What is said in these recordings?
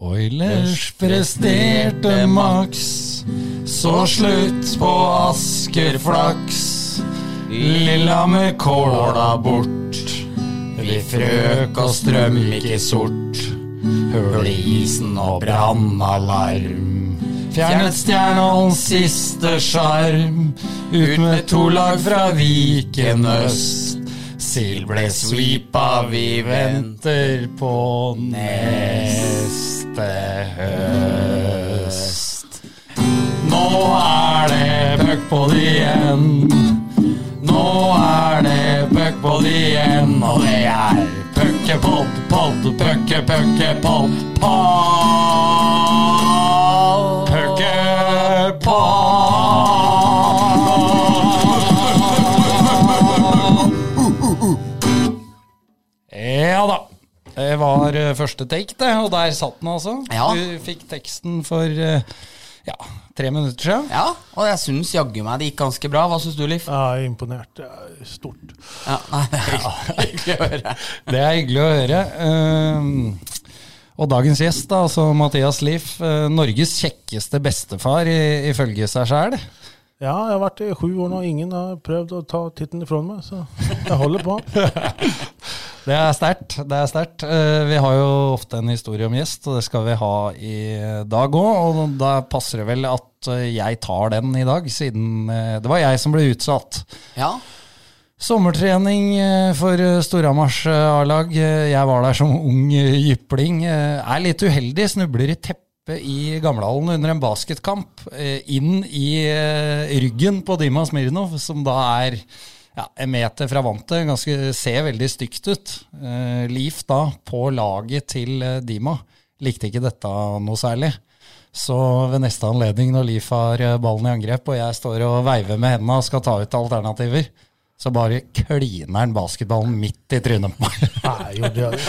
Oilers presterte maks, så slutt på Asker flaks. Lillehammer kåla bort. Vi frøk og strøm gikk i sort. Høl i isen og brannalarm. Fjernet Stjernholms siste sjarm. Ut med to lag fra Viken øst. Sild ble sweepa, vi venter på neste høst. Nå er det puckpod igjen. Nå er det puckpod igjen, og det er puckepod, pod, pucke, puckepod, pod. Det var eh, første take, det, og der satt den altså. Ja. Du fikk teksten for eh, ja, tre minutter siden. Ja, og jeg syns jaggu meg det gikk ganske bra. Hva syns du, Liv? Ja, jeg er imponert. Det er stort. Ja, nei, det er hyggelig å høre. Det er hyggelig å høre. Um, og dagens gjest, da, altså Mathias Liff, eh, Norges kjekkeste bestefar ifølge seg sjæl. Ja, jeg har vært i sju år nå, og ingen har prøvd å ta tittelen ifra meg, så jeg holder på. Det er sterkt. Det er sterkt. Eh, Vi har jo ofte en historie om gjest, og det skal vi ha i dag òg. Og da passer det vel at eh, jeg tar den i dag, siden eh, det var jeg som ble utsatt. Ja, Sommertrening for Storhamars A-lag. Jeg var der som ung jypling. Er litt uheldig, snubler i teppet i Gamlehallen under en basketkamp. Inn i ryggen på Dima Smirnov, som da er ja, en meter fra vantet. Ganske, ser veldig stygt ut. Eh, Leaf da, på laget til eh, Dima, likte ikke dette noe særlig. Så ved neste anledning, når Leaf har eh, ballen i angrep, og jeg står og veiver med hendene og skal ta ut alternativer, så bare kliner han basketballen midt i trynet på meg. Nei, gjorde jeg det?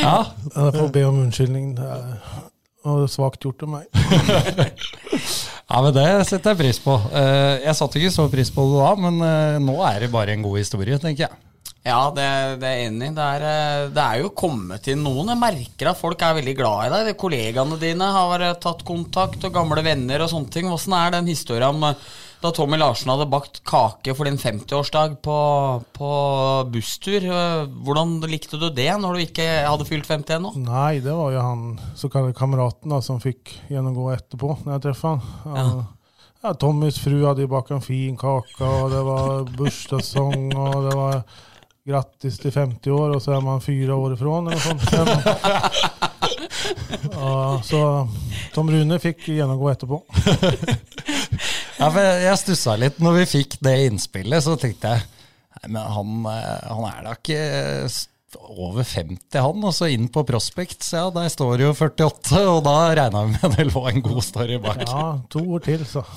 ja, Jeg får be om unnskyldning. Det var det er svakt gjort av meg. ja, men det setter jeg pris på. Eh, Jeg satte ikke så pris på det da, men eh, nå er det bare en god historie, tenker jeg. ja det, det er jeg enig i. Det eh, det er jo kommet inn noen. Jeg merker at folk er veldig glad i deg. Kollegaene dine har tatt kontakt, og gamle venner og sånne ting. Åssen er den historien om da Tommy Larsen hadde bakt kake for din 50-årsdag på, på busstur? Eh, Hvordan likte du det når du ikke hadde fylt 50 ennå? Nei, det var jo han såkalte kameraten da, som fikk gjennomgå etterpå, når jeg traff han. Han- Ja, Tommys fru hadde bakt en fin kake, og det var bursdagssang, og det var grattis til 50 år, og så er man fire år ifrån, eller sånt. Ja, så Tom Rune fikk gjennomgå etterpå. Ja, for jeg- stussa litt når vi fikk det innspillet, så tenkte jeg Nei, men han, eh, han er da ikke over 50, han. Og så inn på Prospect. ja, der står det jo 48, og da regna vi med det lå en god story bak. Ja, to år til, så.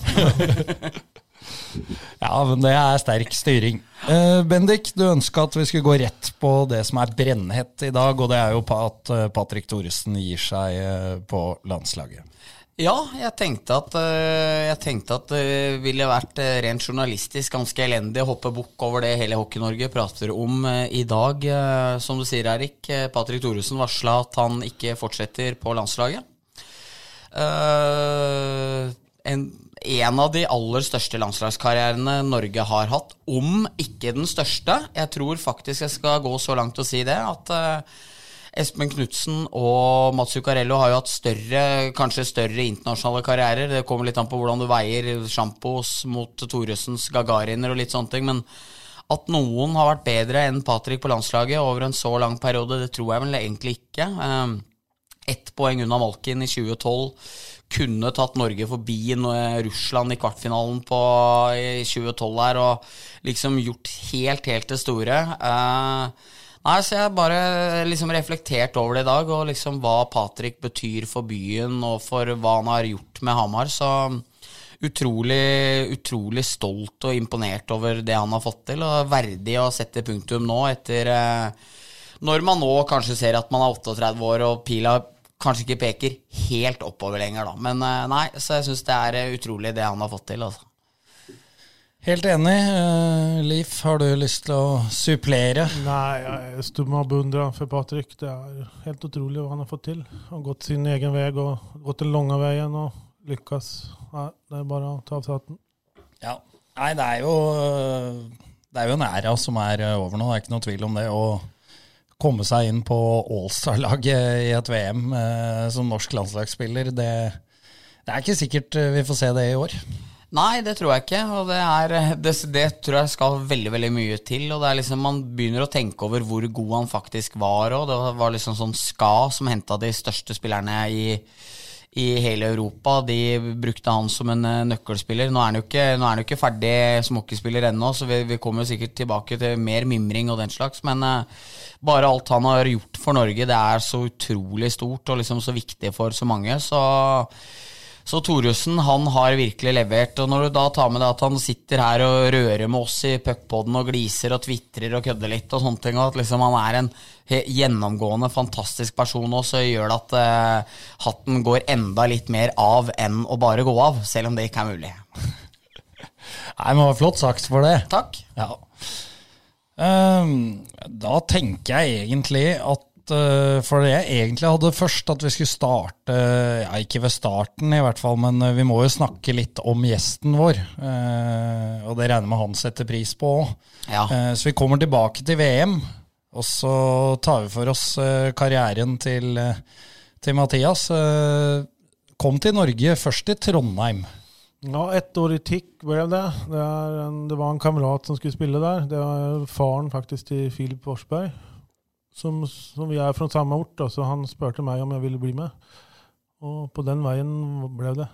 Ja, men det er sterk styring. Eh, Bendik, du ønska at vi skulle gå rett på det som er brennhett i dag, og det er jo på at eh, Patrick Thoresen gir seg eh, på landslaget. Ja, jeg tenkte at, øh, jeg tenkte at det ville vært øh, rent journalistisk ganske elendig å hoppe bukk over det hele Hockey-Norge prater om i dag. Som du sier, Erik, Patrick Thoresen varsla at han ikke fortsetter på landslaget. Eh, en, en av de aller største landslagskarrierene Norge har hatt, om ikke den største. Jeg tror faktisk jeg skal gå så langt å si det, at eh, Espen Knutsen og Mats Zuccarello har jo hatt større, kanskje større internasjonale karrierer. Det kommer litt an på hvordan du veier sjampos mot Thoresens Gagariner og litt sånne ting. Men at noen har vært bedre enn Patrick på landslaget over en så lang periode, det tror jeg vel egentlig ikke. Eh, Ett poeng unna Malkin i 2012. Kunne tatt Norge forbi Russland i kvartfinalen på, i 2012 her, og liksom gjort helt, helt det store. Eh, Nei, så jeg bare liksom reflektert over det i dag, og liksom hva Patrick betyr for byen, og for hva han har gjort med Hamar. Så utrolig, utrolig stolt og imponert over det han har fått til, og verdig å sette punktum nå etter eh, Når man nå kanskje ser at man er 38 år, og pila kanskje ikke peker helt oppover lenger, da. Men eh, nei, så jeg syns det er eh, utrolig det han har fått til, altså. Helt enig. Uh, Liv, har du lyst til å supplere? Nei, jeg er stum av beundring for Patrick. Det er helt utrolig hva han har fått til. Han har gått sin egen vei og gått den lange veien og lykkes. Nei, det er bare å ta av seg hatten. Ja. Nei, det er jo Det er jo en æra som er over nå, det er ikke noe tvil om det. Å komme seg inn på Allstar-laget i et VM eh, som norsk landslagsspiller, det, det er ikke sikkert vi får se det i år. Nei, det tror jeg ikke. Og det, er, det, det, tror jeg skal veldig veldig mye til. Og det er liksom, Man begynner å tenke over hvor god han faktisk var. Og det var liksom sånn Ska som henta de største spillerne i, i hele Europa. De brukte han som en uh, nøkkelspiller. Nå er han jo ikke, nå er han jo ikke ferdig som hockeyspiller ennå, så vi, vi, kommer jo sikkert tilbake til mer mimring og den slags. Men uh, bare alt han har gjort for Norge, det er så utrolig stort og liksom så viktig for så mange. Så så Thoresen han har virkelig levert. Og når du da tar med det at han sitter her og rører med oss i puckpoden og gliser og tvitrer og kødder litt og sånne ting, og at liksom han er en gjennomgående fantastisk person òg, så gjør det at eh, hatten går enda litt mer av enn å bare gå av, selv om det ikke er mulig. Nei, men Flott sagt for det. Takk. Ja. Um, da tenker jeg egentlig at Eh, for jeg egentlig hadde først, at vi skulle starte ja, Ikke ved starten, i hvert fall, men eh, vi må jo snakke litt om gjesten vår. Eh, og det regner med han setter pris på òg. Ja. Så vi kommer tilbake til VM, og så tar vi for oss karrieren til, til Mathias. Kom til Norge først i Trondheim. Ja, ett år i TIC ble det. Det, en, det, var en kamerat som skulle spille der. Det var faren faktisk til Filip Forsberg som, som, vi er fra samme ort, så han spurte meg om jeg ville bli med. Og på den veien ble det.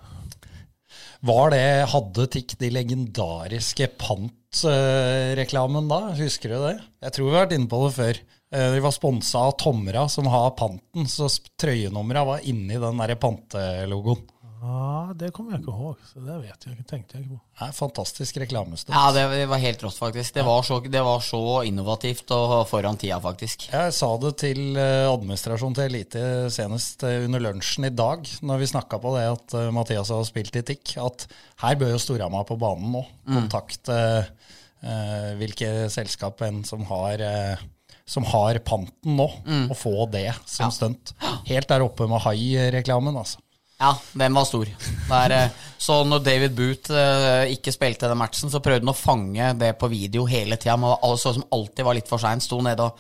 Var det, Hadde TIC de legendariske pantreklamen da? Husker du det? Jeg tror vi har vært inne på det før. Eh, de var sponsa av Tomra, som har panten, så trøyenumra var inni den der pantelogoen. Ja, Det kommer jeg ikke ihåg, så det vet jeg ikke, tenkte jeg ikke på. Det er Fantastisk reklamestunt. Ja, det var helt rått, faktisk. Det var, så, det var, så, innovativt og foran tida, faktisk. Jeg sa det til eh, administrasjonen til Elite senest eh, under lunsjen i dag, når vi snakka på det at uh, Mathias har spilt i TIC, at her bør jo Storhamar på banen nå mm. kontakte uh, hvilke selskap enn som har uh, som har panten nå, mm. og få det som ja. stunt. Helt der oppe med hai-reklamen, altså. Ja, den var stor. Der, eh, så når David Booth eh, ikke spilte den matchen, så prøvde han å fange det på video hele tida. Så som alltid var litt for sein. Sto nede og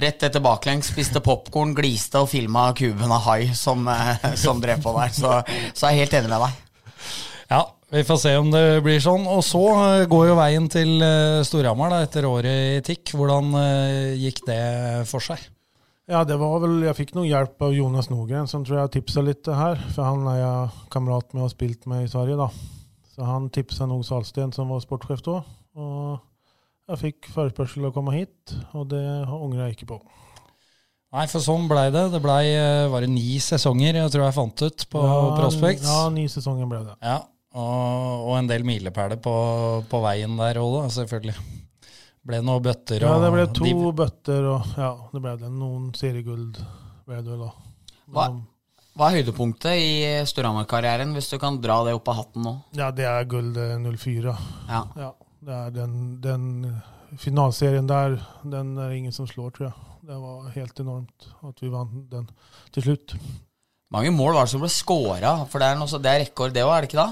rett etter baklengs, spiste popkorn, gliste og filma kuben av hai som, eh, som drev på der. Så, så er jeg helt enig med deg. Ja, vi får se om det blir sånn. Og så går jo veien til Storhamar etter året i TIC. Hvordan gikk det for seg? Ja, det var vel Jeg fikk noe hjelp av Jonas Nogren, som tror jeg tipsa litt her. For han er jeg kamerat med og spilt med i Sverige, da. Så han tipsa nog Salsten, som var sportssjef da. Og jeg fikk forespørsel å komme hit, og det angrer jeg ikke på. Nei, for sånn blei det. Det blei var det ni sesonger, jeg tror jeg fant ut, på ja, Prospect. Ja, ni sesonger ble det. Ja, og, og en del milepæler på, på veien der òg, selvfølgelig. Ble det noen bøtter? Ja, det ble to de... bøtter, og ja, det ble det. Noen seriegull ble det vel. Hva, hva, er høydepunktet i Storhamar-karrieren, hvis du kan dra det opp av hatten nå? Ja, det er gull 04. Ja. ja. Det er den, den finalserien der, den er ingen som slår, tror jeg. Det var helt enormt at vi vant den til slutt. mange mål var det som ble scora? For det er, noe, det er rekord, det òg, er det ikke da?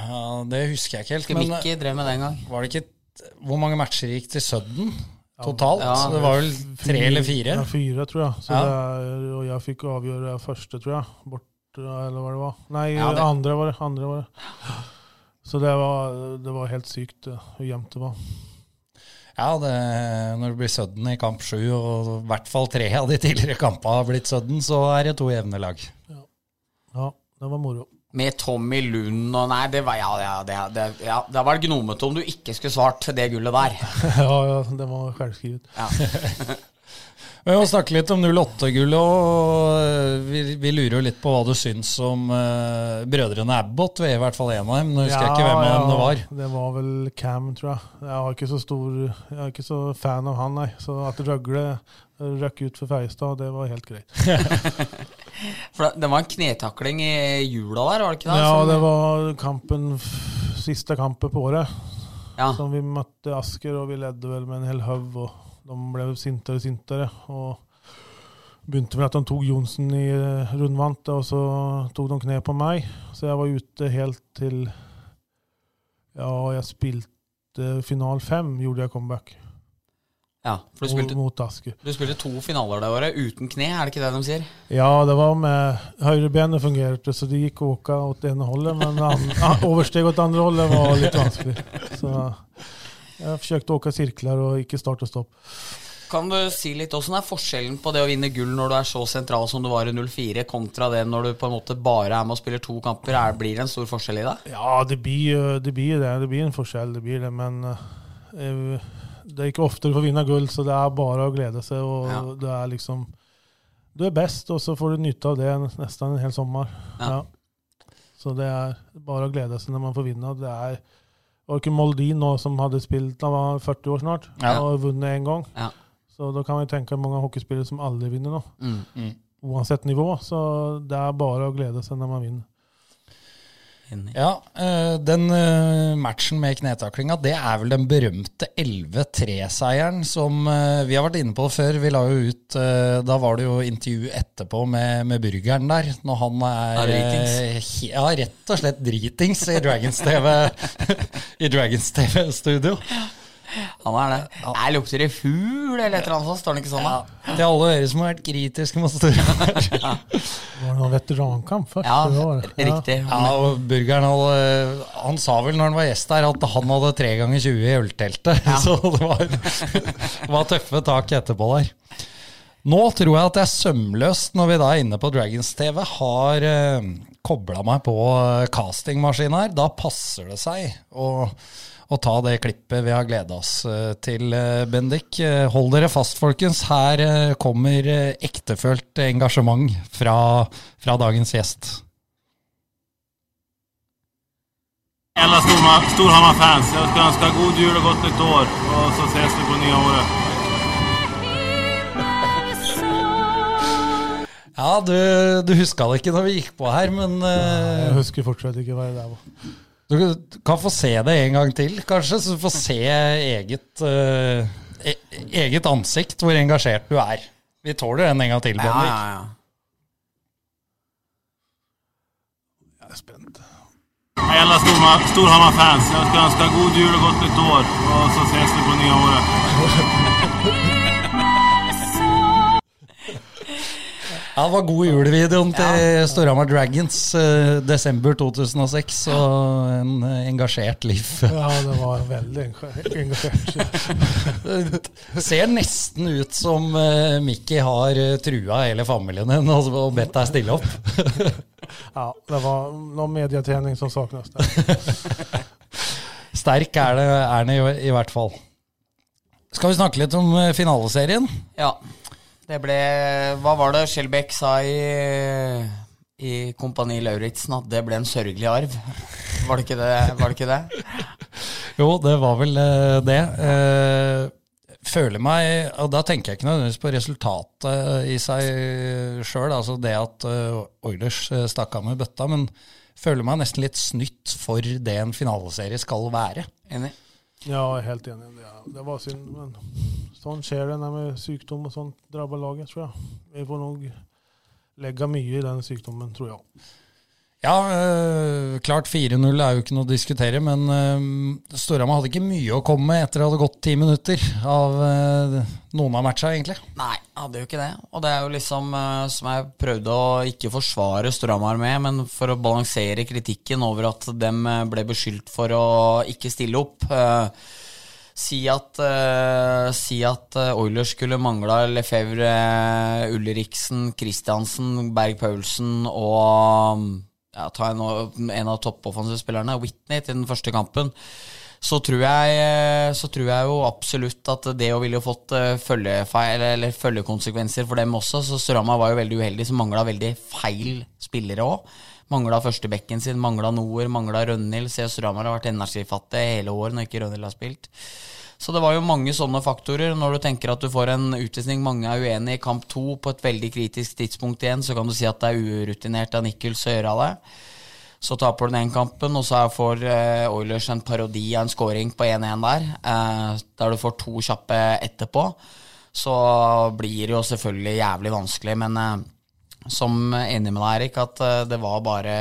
Ja, Det husker jeg ikke helt. men Mikki drev med det en gang. Var det ikke hvor mange matcher gikk til Sudden totalt? Ja, det var vel tre fire, eller fire? Ja, fire, tror jeg. Ja. Er, og jeg fikk avgjøre første, tror jeg. Bort, eller hva det var. Nei, ja, det. andre var det. Andre var det. Så det var, det var helt sykt hvor jevnt det var. Ja, det, når det blir sudden i kamp sju, og i hvert fall tre av de tidligere kampene har blitt sudden, så er det to jevne lag. Ja, ja det var moro. Med Tommy Lund og Nei, det var, ja, ja, det, det, ja, det var gnomete om du ikke skulle svart det gullet der. ja, ja, det var selvskrevet. Ja. Vi må snakke litt om 08-gullet, og eh, vi, vi, lurer jo litt på hva du syns om uh, brødrene Abbott. Vi er i hvert fall en av dem. Nå husker ja, jeg ikke hvem ja, det var. Det var vel Cam, tror jeg. Jeg er ikke så stor Jeg er ikke så fan av han, nei. Så at Røgle røkk ut for Feiestad, det var helt greit. For det var en knetakling i jula der, var det ikke det? Ja, det var kampen, siste kampen på året. Ja. Som vi møtte Asker, og vi ledde vel med en hel haug, og de ble sintere og sintere. Og begynte med at de tok Johnsen i eh, rundvante, og så tok de kne på meg. Så jeg var ute helt til Ja, jeg spilte final fem, gjorde jeg comeback. Ja, for du spilte, Mot Asker. du spilte to finaler det året uten kne, er det ikke det de sier? Ja, det var med Høyrebenet fungerte, så det gikk å åke åt ene holdet. Men an, oversteg åt andre holdet var litt vanskelig. Så jeg forsøkte å åke sirkler og ikke start og stopp. Kan du si litt Åssen er forskjellen på det å vinne gull når du er så sentral som du var i 04, kontra det når du på en måte bare er med og spiller to kamper? Er, blir det en stor forskjell i det? Ja, det blir, det blir det. Det blir en forskjell, det blir det. Men eh, det er ikke ofte du får vinne gull, så det er bare å glede seg. Og Ja. det er liksom Du er best, og så får du nytte av det nesten en hel sommer. Ja. Ja. Så det er bare å glede seg når man får vinne. Det er var ikke Moldin nå som hadde spilt Han var 40 år snart og vunnet én gang. Ja. Så da kan vi tenke mange hockeyspillere som aldri vinner nå. Mm. Uansett nivå. Så det er bare å glede seg når man vinner. Enig. Ja, eh, den eh, matchen med knetaklinga, det er vel den berømte 11-3-seieren som eh, vi har vært inne på før. Vi la jo ut Da var det jo intervju etterpå med, med burgeren der, når han er Ja, rett og slett dritings i Dragons TV I Dragons TV-studio. Han er det. Her lukter det fugl eller et eller annet sånt, står han ikke sånn da? Til alle dere som har vært kritiske mot Storhamar. Det var noen veterankamp først. Ja, det var riktig. Ja, og burgeren hadde, Han sa vel når han var gjest der, at han hadde tre ganger 20 i ølteltet. Så det var, det var tøffe tak etterpå der. Nå tror jeg at jeg sømløst, når vi da er inne på Dragons TV, har eh, kobla meg på eh, castingmaskin her. Da passer det seg å, å ta det klippet vi har gleda oss eh, til, eh, Bendik. Eh, hold dere fast, folkens. Her kommer ektefølt engasjement fra, fra dagens gjest. Alla Storhammar-fans, jeg skal ønske god jul og godt nytt år Og så ses vi på nye året. Ja, du, du huska det ikke når vi gikk på her, men eh, Jeg husker fortsatt ikke hva det der var. Du kan få se det en gang til, kanskje, så du får se eget, uh, e eget ansikt, hvor engasjert du er. Vi tåler den en gang til, Bendik. ja, ja. Jeg er spent. Hei, alla Storma- Storhammar-fans, Jeg ønsker god jul og godt nytt år og så ses vi på nye året. Ja, det var god julevideoen til Storhamar Dragons, eh, desember 2006, og en eh, engasjert liv. Ja, det var veldig engasjert engasjert. Ser nesten ut som eh, Mickey har eh, trua hele familien din og, og bedt deg stille opp. Ja, det var noe medietrening som saknes der. Sterk er det er i hvert fall. Skal vi snakke litt om eh, finaleserien? ja. Det ble Hva var det Skjelbæk sa i, i Kompani Lauritzen? At det ble en sørgelig arv? Var det ikke det? Var det, ikke det? Jo, det var vel eh, det. Eh, føler meg Og da tenker jeg ikke nødvendigvis på resultatet i seg sjøl, altså det at eh, Oilers stakk av med bøtta, men føler meg nesten litt snytt for det en finaleserie skal være. Enig? Ja, jeg er helt enig. Det, det var synd, men sånn skjer det når sykdom og sånt drabber laget, tror jeg. Vi får nok legge mye i den sykdommen, tror jeg. Ja, øh, klart 4-0 er jo ikke noe å diskutere, men øh, Storhamar hadde ikke mye å komme med etter at det hadde gått ti minutter av øh, noen av matcha, egentlig. Nei, hadde jo ikke det. Og det er jo liksom som jeg prøvde å ikke forsvare Storhamar med, men for å balansere kritikken over at dem ble beskyldt for å ikke stille opp. si at, uh, si at Oilers skulle mangla Lefebvre, Ulriksen, Christiansen, Berg-Paulsen og ja, ta en, en av toppoffensivspillerne, Whitney, til den første kampen så tror, jeg, så tror jeg jo absolutt at det ville fått eh, følgefeil eller følgekonsekvenser for dem også. Så Storhamar var jo veldig uheldig, så mangla veldig feil spillere òg. Mangla førstebekken sin, mangla Noer, mangla Rønhild. Se, Storhamar har vært energifattig hele året når ikke Rønhild har spilt. Så det var jo mange sånne faktorer. Når du tenker at du får en utvisning, mange er uenig i kamp to på et veldig kritisk tidspunkt igjen, så kan du si at det er urutinert av Nichols å gjøre det. Så taper du den ene kampen, og så får eh, Oilers en parodi av en scoring på 1-1 der, eh, der du får to kjappe etterpå. Så blir det jo selvfølgelig jævlig vanskelig, men eh, som enig med deg, Erik, at det var bare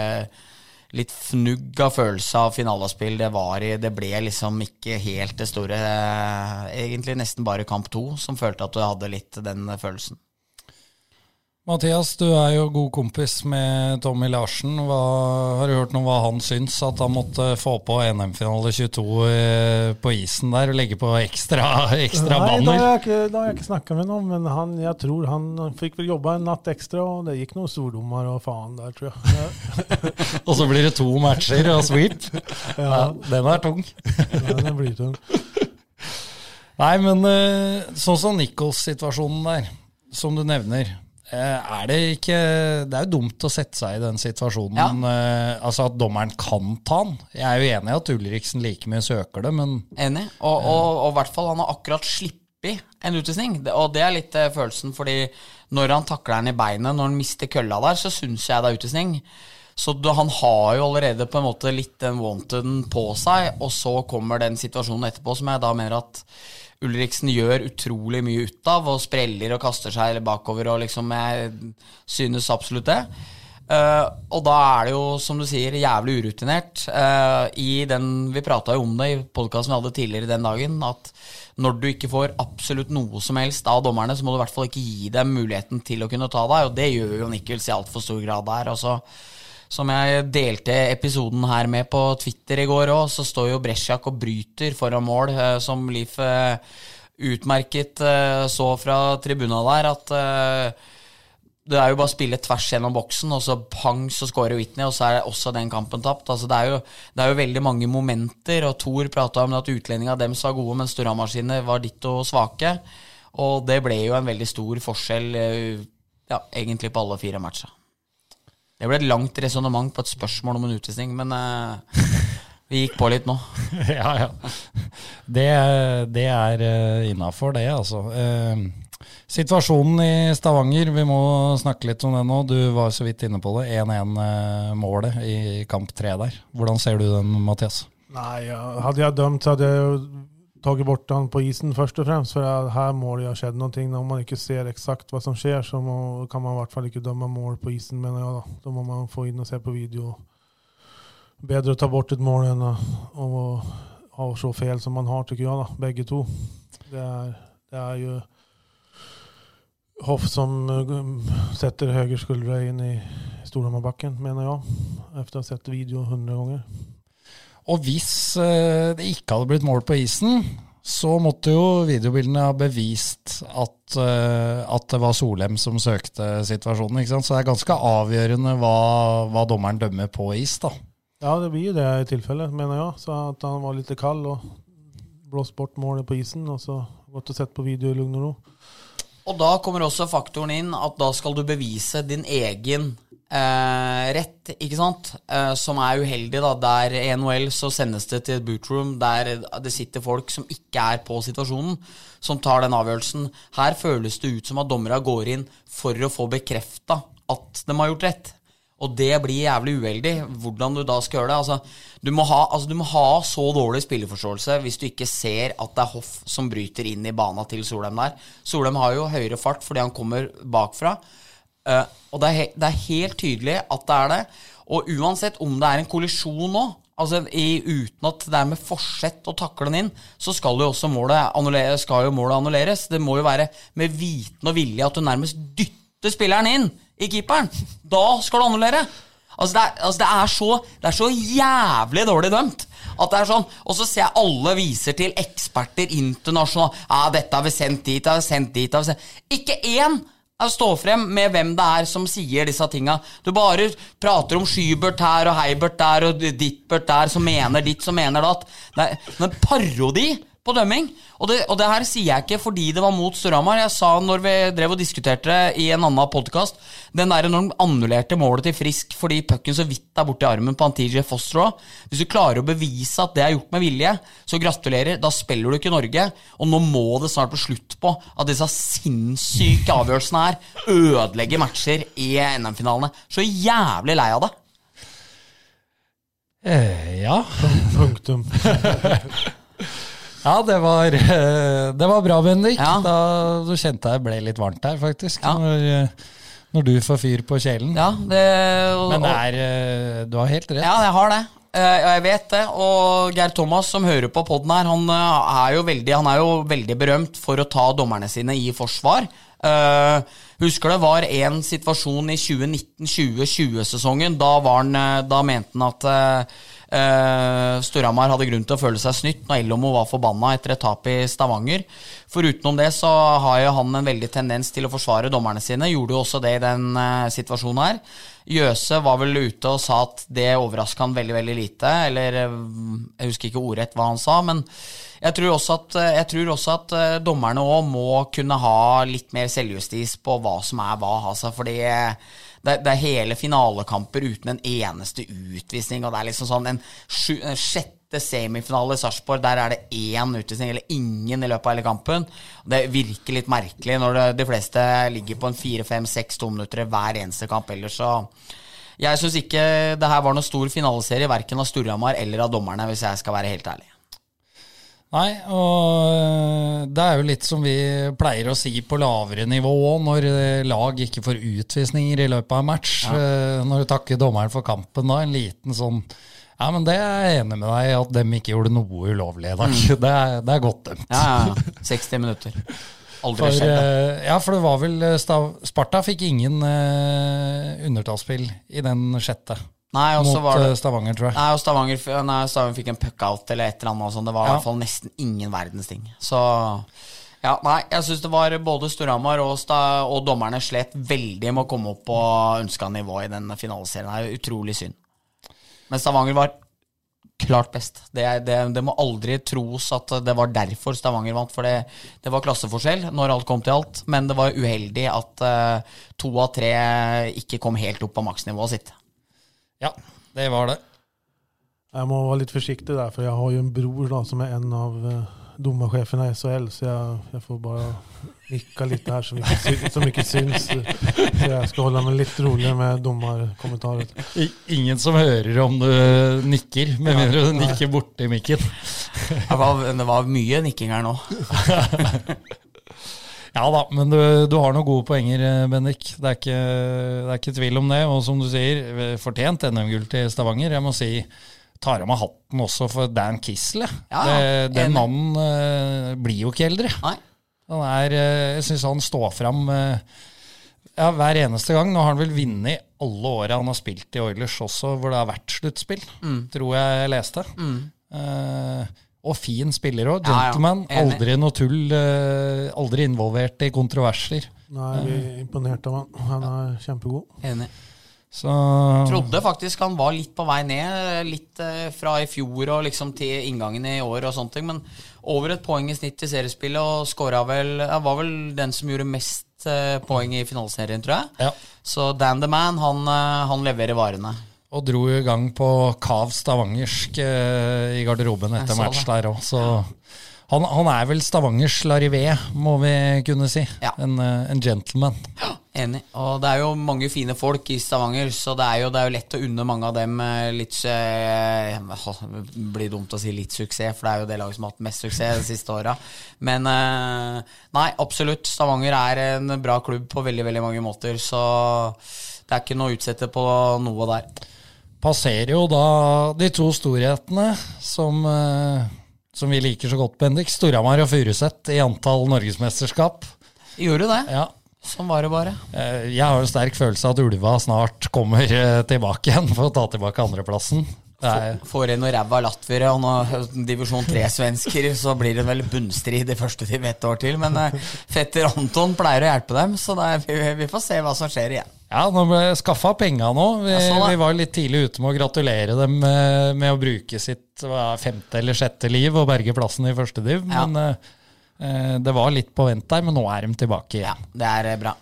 litt fnugg av følelse av finalespill. Det, var, i- det ble liksom ikke helt det store eh, Egentlig nesten bare kamp to som følte at du hadde litt den følelsen. Mathias, du er jo god kompis med Tommy Larsen. Hva, har du hørt noe om hva han syns? At han måtte få på NM-finale 22 eh, på isen der og legge på ekstra, ekstra Nei, banner? jeg ikke, det har jeg ikke snakka med noen, men han, jeg tror han fikk vel jobba en natt ekstra, og det gikk noen stordommer og faen der, tror jeg. Og så blir det to matcher og sweep? Ja, den er tung. ja, den blir tung. Nei, men eh, sånn som Nichols-situasjonen der, som du nevner. Eh, Er det ikke Det er jo dumt å sette seg i den situasjonen. eh, Altså at dommeren kan ta han. Jeg er jo enig i at Ulriksen like mye søker det, men Enig. Og, og, og i hvert fall han har akkurat sluppet en utvisning. Og det er litt eh, følelsen, fordi når han takler den i beinet, når han mister kølla der, så syns jeg det er utvisning. Så han har jo allerede på en måte litt den wanteden på seg, og så kommer den situasjonen etterpå som jeg da mener at Ulriksen gjør utrolig mye ut av, og spreller og kaster seg bakover, og liksom Jeg synes absolutt det. Uh, og da er det jo, som du sier, jævlig urutinert. Uh, i den, Vi prata jo om det i podkasten vi hadde tidligere den dagen, at når du ikke får absolutt noe som helst av dommerne, så må du i hvert fall ikke gi dem muligheten til å kunne ta deg, og det gjør jo Nichols i altfor stor grad der. Og så, som jeg delte episoden her med på Twitter i går òg, så står jo Bresjak og bryter foran mål, eh, som Leif eh, utmerket eh, så fra tribuna der, at det er jo bare å spille tvers gjennom boksen, og så pang, så scorer Whitney, og så er også den kampen tapt. Altså, det, er jo, det er jo veldig mange momenter, og Thor prata om at utlendinga deres var gode, mens Storhamar sine var ditto svake. Og det ble jo en veldig stor forskjell, ja, egentlig på alle fire matcha. Det ble et langt resonnement på et spørsmål om en utvisning, men uh, vi gikk på litt nå. ja, ja. Det, det er uh, innafor, det, altså. Uh, situasjonen i Stavanger, vi må snakke litt om det nå. Du var så vidt inne på det. 1-1-målet i kamp tre der. Hvordan ser du den, Mathias? Nei, hadde jeg dømt, hadde jeg tatt bort han på isen først og fremst. For her må det ha skjedd noe. Når man ikke ser eksakt hva som skjer, så må, kan man i hvert fall ikke dømme mål på isen, mener jeg. Da Da må man få inn og se på video. Bedre å ta bort et mål enn å, å ha så feil som man har, syns jeg. da, Begge to. Det er, det er jo Hoff som uh, setter høyre skuldre inn i Storhammarbakken, mener jeg. Etter å ha sett video hundre ganger. Og hvis eh, det ikke hadde blitt mål på isen, så måtte jo videobildene ha bevist at, eh, at det var Solheim som søkte situasjonen. Så det er ganske avgjørende hva, hva dommeren dømmer på is. da. Ja, det blir jo det i tilfellet, mener jeg. Så at han var litt kald og blåst bort målet på isen, og så gått og sett på video i lugn og da kommer også faktoren inn at da skal du bevise din egen eh, rett, ikke sant? Eh, som er uheldig, da. Der i NHL så sendes det til et bootroom der det sitter folk som ikke er på situasjonen, som tar den avgjørelsen. Her føles det ut som at dommerne går inn for å få bekrefta at de har gjort rett. Og det blir jævlig uheldig, hvordan du da skal gjøre det. Altså, du, må ha, altså, du må ha så dårlig spilleforståelse hvis du ikke ser at det er Hoff som bryter inn i bana til Solheim der. Solheim har jo høyere fart fordi han kommer bakfra. Uh, og det er, det er helt tydelig at det er det. Og uansett om det er en kollisjon nå, altså i, uten at det er med forsett å takle den inn, så skal jo også målet, annulleres, jo målet annulleres. Det må jo være med viten og vilje at du nærmest dytter spilleren inn i keeperen. Da skal du annullere. Altså det, er, altså det, er så, det er så jævlig dårlig dømt. At det er sånn, Og så ser jeg alle viser til eksperter internasjonalt. Ja, 'Dette har vi sendt dit, har vi sendt dit' har vi sendt. Ikke én står frem med hvem det er som sier disse tinga. Du bare prater om Skybert her og Heibert der og Dittbert der, som mener ditt, som mener datt. Det er en parodi på dømming. Og det, og det her sier jeg ikke fordi det var mot Storhamar. Jeg sa når vi drev og diskuterte det i en annen podkast, den der når de annullerte målet til Frisk fordi pucken så vidt er borti armen på han TJ Foster. Hvis du klarer å bevise at det er gjort med vilje, så gratulerer. Da spiller du ikke Norge. Og nå må det snart bli slutt på at disse sinnssyke avgjørelsene her ødelegger matcher i NM-finalene. Så jævlig lei av det. Eh, ja. Punktum. ja, det var, det var bra, Bendik. Ja. Da du kjente jeg ble litt varmt her, faktisk. Ja. Når, eh, når du får fyr på kjelen. Ja, det, og, Men det er, eh, du har helt rett. Ja, jeg har det. Eh, jeg vet det. Og Geir Thomas, som hører på poden her, han, er jo veldig, han er jo veldig berømt for å ta dommerne sine i forsvar. Uh, husker det var en situasjon i 2019-2020-sesongen. Da, da mente han at uh, Storhamar hadde grunn til å føle seg snytt når Ellomo var forbanna etter et tap i Stavanger. Forutenom det så har jo han en veldig tendens til å forsvare dommerne sine. Gjorde jo også det i den eh, situasjonen her. Jøse var vel ute og sa at det overraska han veldig, veldig lite. Eller eh, jeg husker ikke ordrett hva han sa, men jeg tror også at, tror også at dommerne òg må kunne ha litt mer selvjustis på hva som er hva. Altså, fordi det, det er hele finalekamper uten en eneste utvisning, og det er liksom sånn en, sju, en sjette semifinale i Sarpsborg, der er det én utvisning, eller ingen i løpet av hele kampen. Det virker litt merkelig når det, de fleste ligger på en fire, fem, seks tominutter hver eneste kamp ellers, så jeg syns ikke det her var noen stor finaleserie, verken av Storhamar eller av dommerne, hvis jeg skal være helt ærlig. Nei, og øh, det er jo litt som vi pleier å si på lavere nivå òg, når øh, lag ikke får utvisninger i løpet av en match. Ja. Når du takker dommeren for kampen da, en liten sånn Ja, men det er jeg enig med deg i at dem ikke gjorde noe ulovlig i dag. Det, er, det er godt dømt. Ja, ja, ja. 60 minutter. Aldri For, skjedd. øh, ja, for det var vel Sparta fikk ingen uh, undertallsspill i den sjette Nei, mot var det øh, Stavanger, tror jeg. Nei, og Stavanger, nei, Stavanger fikk en puckout eller et eller annet sånt. Det var i hvert fall nesten ingen verdens ting. Så ja, nei, jeg syns det var både Storhamar og, og dommerne slet veldig med å komme opp på ønska nivå i den finaleserien. Det er utrolig synd. Men Stavanger var klart best. Det, det, det må aldri tros at det var derfor Stavanger vant, for det, det var klasseforskjell når alt kom til alt. Men det var uheldig at uh, to av tre ikke kom helt opp på maksnivået sitt. Ja, det var det. Jeg må være litt forsiktig der, for jeg har jo en bror da, som er en av uh, dommersjefene i SHL, så jeg, jeg får bare nikke litt her ikke, sy- som ikke syns. Så jeg skal holde meg litt rolig med dommerkommentarer. Ingen som hører om du nikker, med mindre du nikker borti mikken. Det var, det var mye nikking her nå. Ja da, men du, du har noen gode poenger, eh, Bendik. Det er, ikke, det er ikke tvil om det. Og som du sier, fortjent NM-gull til Stavanger. Jeg må si tar av meg hatten også for Dan Kisle. Ja, det, den mannen uh, blir jo ikke eldre. Er, eh, jeg syns han står fram uh, ja, hver eneste gang. Nå har han vel vunnet alle åra han har spilt i Oilers også, hvor det har vært sluttspill. Mm. Tror jeg jeg leste. Eh, og fin spiller òg. Ja, ja. Gentleman. Aldri noe tull. eh, aldri involvert i kontroverser. Nei, vi er imponert av han. Han er kjempegod. Enig. Så Trodde faktisk han var litt på vei ned, litt eh, fra i fjor og liksom til inngangen i år og sånne ting, men over et poeng i snitt i seriespillet og skåra vel ja, Var vel den som gjorde mest eh, poeng i finaleserien, tror jeg. Ja. Så Dan the Man, han, han leverer varene. Og dro i gang på kav stavangersk eh, i garderoben etter match der òg, så han, han er vel Stavangers Larivé, må vi kunne si. Ja. En, eh, en gentleman. Enig. Og det er jo mange fine folk i Stavanger, så det er jo, det er jo lett å unne mange av dem eh, litt eh, Det blir dumt å si litt suksess, for det er jo det laget som har hatt mest suksess de siste åra. Men eh, nei, absolutt. Stavanger er en bra klubb på veldig, veldig mange måter, så det er ikke noe å utsette på noe der. Passerer jo da de to storhetene som, eh, som vi liker så godt, Bendik. Storhamar og Furuset i antall norgesmesterskap. Gjorde det. Ja. Sånn var det bare. Eh, Jeg har en sterk følelse av at ulva snart kommer eh, tilbake igjen for å ta tilbake andreplassen. Det Får inn noen ræva latviere og noen divisjon 3-svensker, så blir det vel bunnstrid i første til vet år til. Men fetter Anton pleier å hjelpe dem, så det vi, vi får se hva som skjer igjen. Ja, nå ble jeg skaffa penga nå. Vi, Ja, sånn, vi var litt tidlig ute med å gratulere dem med, med å bruke sitt hva, femte eller sjette liv og berge plassen i første div. Ja. Men eh, eh, det var litt på vent der, men nå er de tilbake Ja, igjen. det er eh, bra.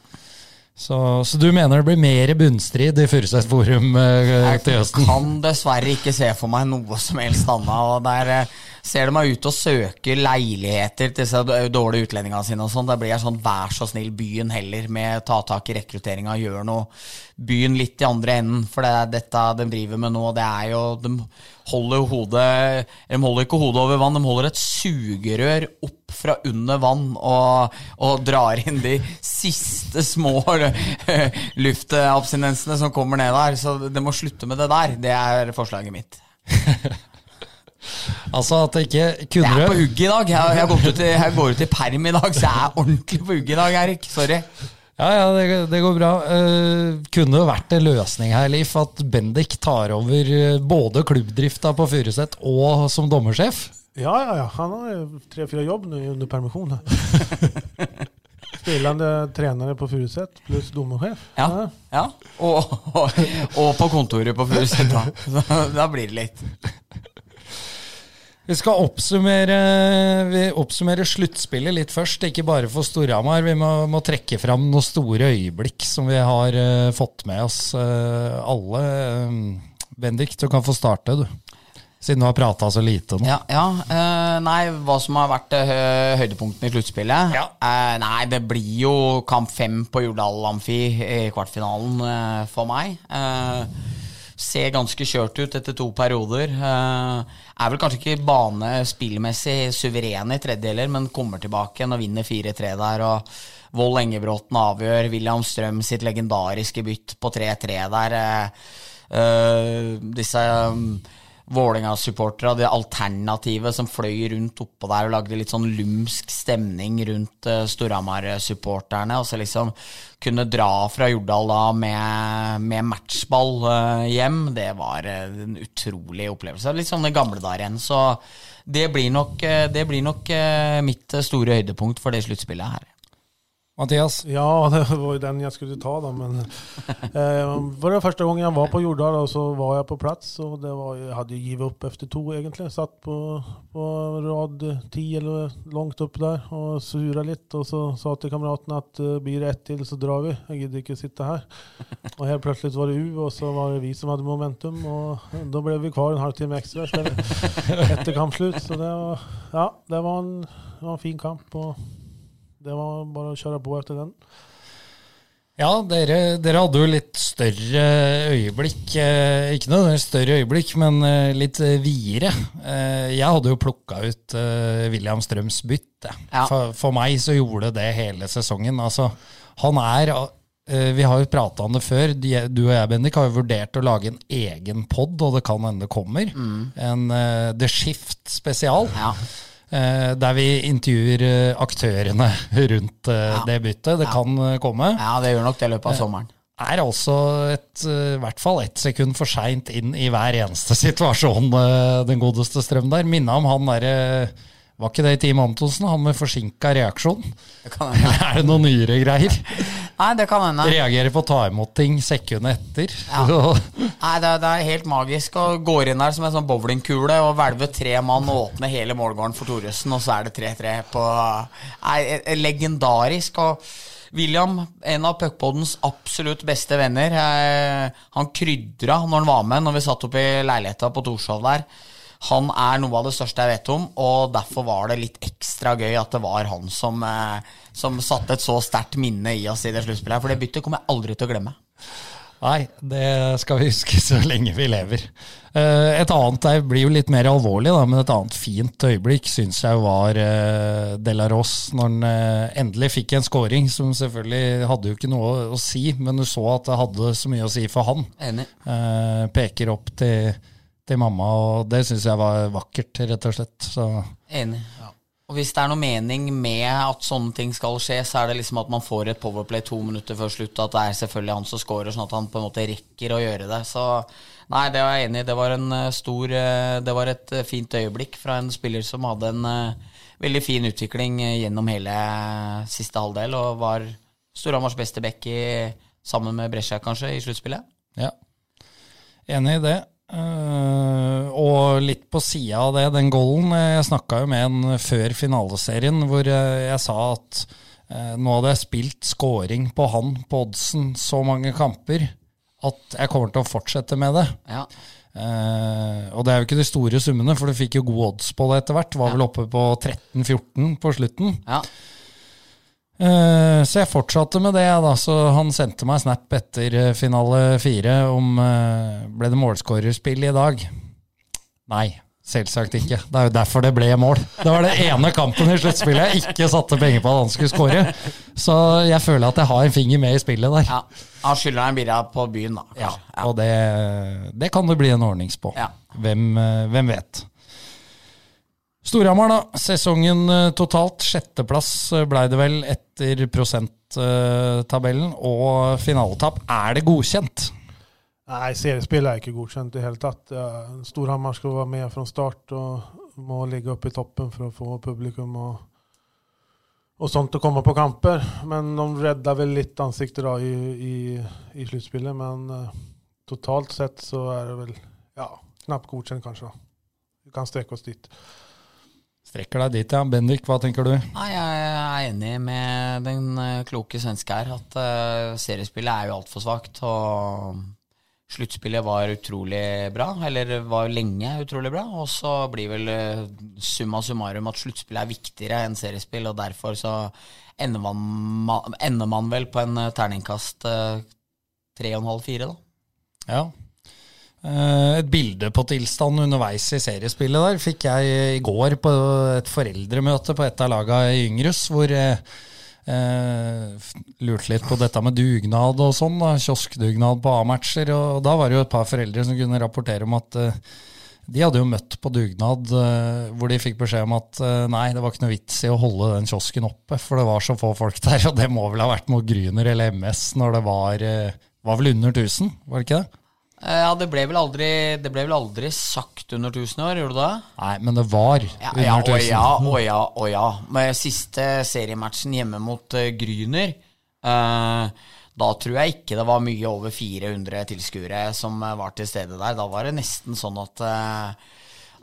Så, så du mener det blir mer bunnstrid i Furuset Forum eh, til Jeg kan dessverre ikke se for meg noe som helst annet. Og der eh, ser de meg ut og søker leiligheter til disse dårlige utlendingene sine. og sånn. Da blir jeg sånn vær så snill, byen heller, med ta tak i rekrutteringa, gjør noe. Byen litt i andre enden, for det er dette de driver med nå. Det er jo De holder hodet De holder ikke hodet over vann, de holder et sugerør opp fra under vann og, og drar inn de siste små luftabstinensene som kommer ned der. Så det må slutte med det der. Det er forslaget mitt. Altså at det ikke kunne Jeg er på hugget i dag. Jeg, jeg, har gått ut i, jeg går ut i perm i dag, så jeg er ordentlig på hugget i dag, Erik. Sorry. Ja, ja, det, det går bra. Uh, kunne vært en løsning her, Leif, at Bendik tar over eh, både klubbdrifta på Furuset og som dommersjef? Ja, ja, ja. Han har tre-fire jobb nå under permisjon. Spillende trenere på Furuset pluss dommersjef. Ja. ja. Og, og, og på kontoret på Furuset, da. Da blir det litt. Vi skal oppsummere, vi oppsummere sluttspillet litt først, ikke bare for Storhamar. Vi må, må trekke fram noen store øyeblikk som vi har uh, fått med oss uh, alle. Eh, Bendik, du kan få starte, du. Siden du har prata så lite nå. Ja, ja Uh, Nei, hva som har vært uh, høydepunktene i sluttspillet? Ja. Nei, det blir jo kamp fem på Jordal Amfi i kvartfinalen for meg. Eh, ser ganske kjørt ut etter to perioder. Eh, er vel kanskje ikke bane spillmessig suverene i tredjedeler, men kommer tilbake igjen og vinner 4-3 der. og Vold Engebråten avgjør. William Strøm sitt legendariske bytt på 3-3 der. eh, eh, disse Vålerenga-supportere, det alternativet som fløy rundt oppå der og lagde litt sånn lumsk stemning rundt uh, Storhamar-supporterne. Og så liksom kunne dra fra Jordal da med, med matchball uh, hjem, det var uh, en utrolig opplevelse. Litt sånn det gamle dager igjen. Så det blir nok, det blir nok mitt store høydepunkt for det sluttspillet her. Mathias? Ja, det var ju den jag skulle ta då. Men, eh, var det första gången jag var på Jordal och så var jag på plats. Och det var, jag hade ju givit upp efter to egentligen. Satt på, på rad 10 eller långt upp där och sura lite. Och så sa till kamraterna att eh, blir det ett till så drar vi. Jag gidder inte sitta här. Och helt plötsligt var det U och så var det vi som hade momentum. Och då blev vi kvar en halvtimme extra istället. Efter kampslut. Så det var, ja, det var, en, det var en fin kamp. Och det var bare å kjøre på etter den. Ja, dere, dere hadde jo litt større øyeblikk. Eh, ikke noe større øyeblikk, men eh, litt eh, videre. Jeg hadde jo plukka ut William Strøms bytt. Ja. For, for meg så gjorde det hele sesongen. Altså, han er Vi har jo prata om det før. Du og jeg, Bendik, har jo vurdert å lage en egen pod, og det kan hende det kommer. En eh, The Shift spesial. Ja. Eh, der vi intervjuer eh, aktørene rundt eh, Ja. det byttet. Det Ja. kan komme. ja, det gjør nok det i løpet av sommeren. Er altså et, i hvert fall ett sekund for seint inn i hver eneste situasjon, den godeste Strøm der. Minna om han derre Var ikke det Team Antonsen? Han med forsinka reaksjon? Det kan hende. er det noen nyere greier? Nei, det kan hende. Reagerer på å ta imot ting sekundet etter. Ja. Nei, det, er- det er helt magisk. Og går inn der som en sånn bowlingkule og hvelver tre mann og åpner hele målgården for Thoresen, og så er det 3-3 på Nei, eh, eh, legendarisk. Og William, en av Puckpoddens absolutt beste venner, eh, han krydra når han var med når vi satt oppe i leiligheta på Torshov der. Han er noe av det største jeg vet om, og derfor var det litt ekstra gøy at det var han som, eh, som satte et så sterkt minne i oss i det sluttspillet. For det byttet kommer jeg aldri til å glemme. Nei, det skal vi huske så lenge vi lever. Eh, Et annet der blir jo litt mer alvorlig, da, men et annet fint øyeblikk syns jeg var uh, Delaros når han eh, endelig fikk en scoring, som selvfølgelig hadde jo ikke noe å si, men du så at det hadde så mye å si for han. Enig. Eh, peker opp til, til mamma, og det syns jeg var vakkert, rett og slett. Så Enig. Og hvis det er noe mening med at sånne ting skal skje, så er det liksom at man får et powerplay to minutter før slutt, at det er selvfølgelig han som scorer, sånn at han på en måte rekker å gjøre det. Så nei, det var jeg enig i. Det var en eh, stor eh, Det var et eh, fint øyeblikk fra en spiller som hadde en veldig fin utvikling gjennom hele siste halvdel, og var Storhamars beste back i, sammen med Brescia, kanskje, i sluttspillet. Ja, enig i det. Eh, og litt på sida av det, den goalen eh, Jeg snakka jo med en før finaleserien hvor eh, jeg sa at uh, nå hadde jeg spilt scoring på han på oddsen så mange kamper at jeg kommer til å fortsette med det. Ja. Uh, og det er jo ikke de store summene, for du fikk jo gode odds på det etter hvert. Var vel oppe på 13-14 på slutten. ja. Eh, så jeg fortsatte med det, da. Så han sendte meg snap etter eh, finale fire om eh, Ble det målskårerspill i dag? Nei, selvsagt ikke. Det er jo derfor det ble mål. Det var det ene kampen i sluttspillet jeg ikke satte penger på at han skulle skåre. Så jeg føler at jeg har en finger med i spillet der. ja. Han skylder deg en birra på byen, da. Ja, og det, det kan det bli en ordnings på. Ja. Hvem, hvem vet. Storhamar, da. Sesongen eh, totalt. Sjetteplass ble blei det vel etter prosenttabellen. Og finaletap. Er det godkjent? Nei, seriespill er ikke godkjent i det hele tatt. Storhamar skal være med fra start og må ligge oppe i toppen for å få publikum og, og sånt å komme på kamper. Men de redda vel litt ansiktet da i, i, i sluttspillet. Men eh, totalt sett så er det vel ja, knapt godkjent, kanskje. da. Vi kan strekke oss dit. Strekker deg dit, ja. Bendik, hva tenker du? Nei, jeg er enig med den eh, kloke svenske her, at eh, seriespillet er jo altfor svakt. Og sluttspillet var utrolig bra, eller var lenge utrolig bra. Og så blir vel eh, summa summarum at sluttspillet er viktigere enn seriespill, og derfor så ender man, ender man vel på en terningkast eh, tre og en halv, fire, da. Ja. Eh, Et bilde på tilstanden underveis i seriespillet der fikk jeg i går på et foreldremøte på et av laga i Yngrus, hvor jeg eh, lurte litt på dette med dugnad og sånn, da, kioskdugnad på A-matcher. Og da var det jo et par foreldre som kunne rapportere om at eh, de hadde jo møtt på dugnad eh, hvor de fikk beskjed om at eh, nei, det var ikke noe vits i å holde den kiosken oppe, for det var så få folk der. Og det må vel ha vært mot Gryner eller MS når det var, eh, var vel under 1000, var det ikke det? Eh, Ja, det ble vel aldri, det ble vel aldri sagt under 1000 år, gjorde det det? Nei, men det var Ja, under ja, 1000. og ja, og ja, og ja. Med siste seriematchen hjemme mot uh, Gryner, uh, da tror jeg ikke det var mye over 400 tilskuere som uh, var til stede der. Da var det nesten sånn at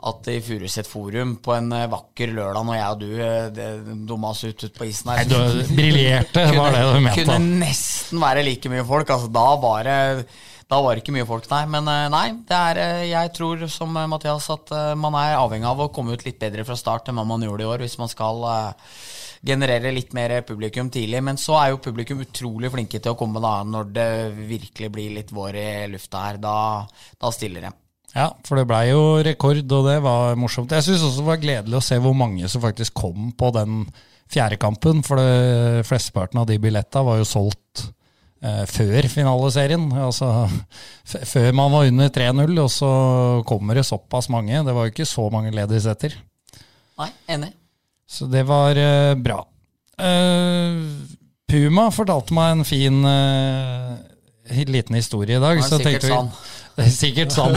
at i Furuset Forum på en vakker lørdag når jeg og du det- dumma oss ut, ut på isen her briljerte, var det du mente. kunne nesten være like mye folk. Altså, da var det da var det ikke mye folk, nei. Men eh, nei, er, eh, jeg tror som eh, Mathias at man er avhengig av å komme ut litt bedre fra start enn hva man gjorde i år, hvis man skal generere litt mer publikum tidlig. Men så er jo publikum utrolig flinke til å komme da når det virkelig blir litt vår i lufta her. Da, da stiller de. Ja, for det blei jo rekord, og det var morsomt. Jeg syns også det var gledelig å se hvor mange som faktisk kom på den fjerde kampen, for flesteparten av de billetta var jo solgt før finaleserien. Altså før man var under 3-0, og så kommer det såpass mange. Det var jo ikke så mange ledigsetter. Nei, enig. Så det var uh, bra. Uh, Puma fortalte meg en fin uh, liten historie i dag. Det så er sikkert sånn. Det er sikkert sann.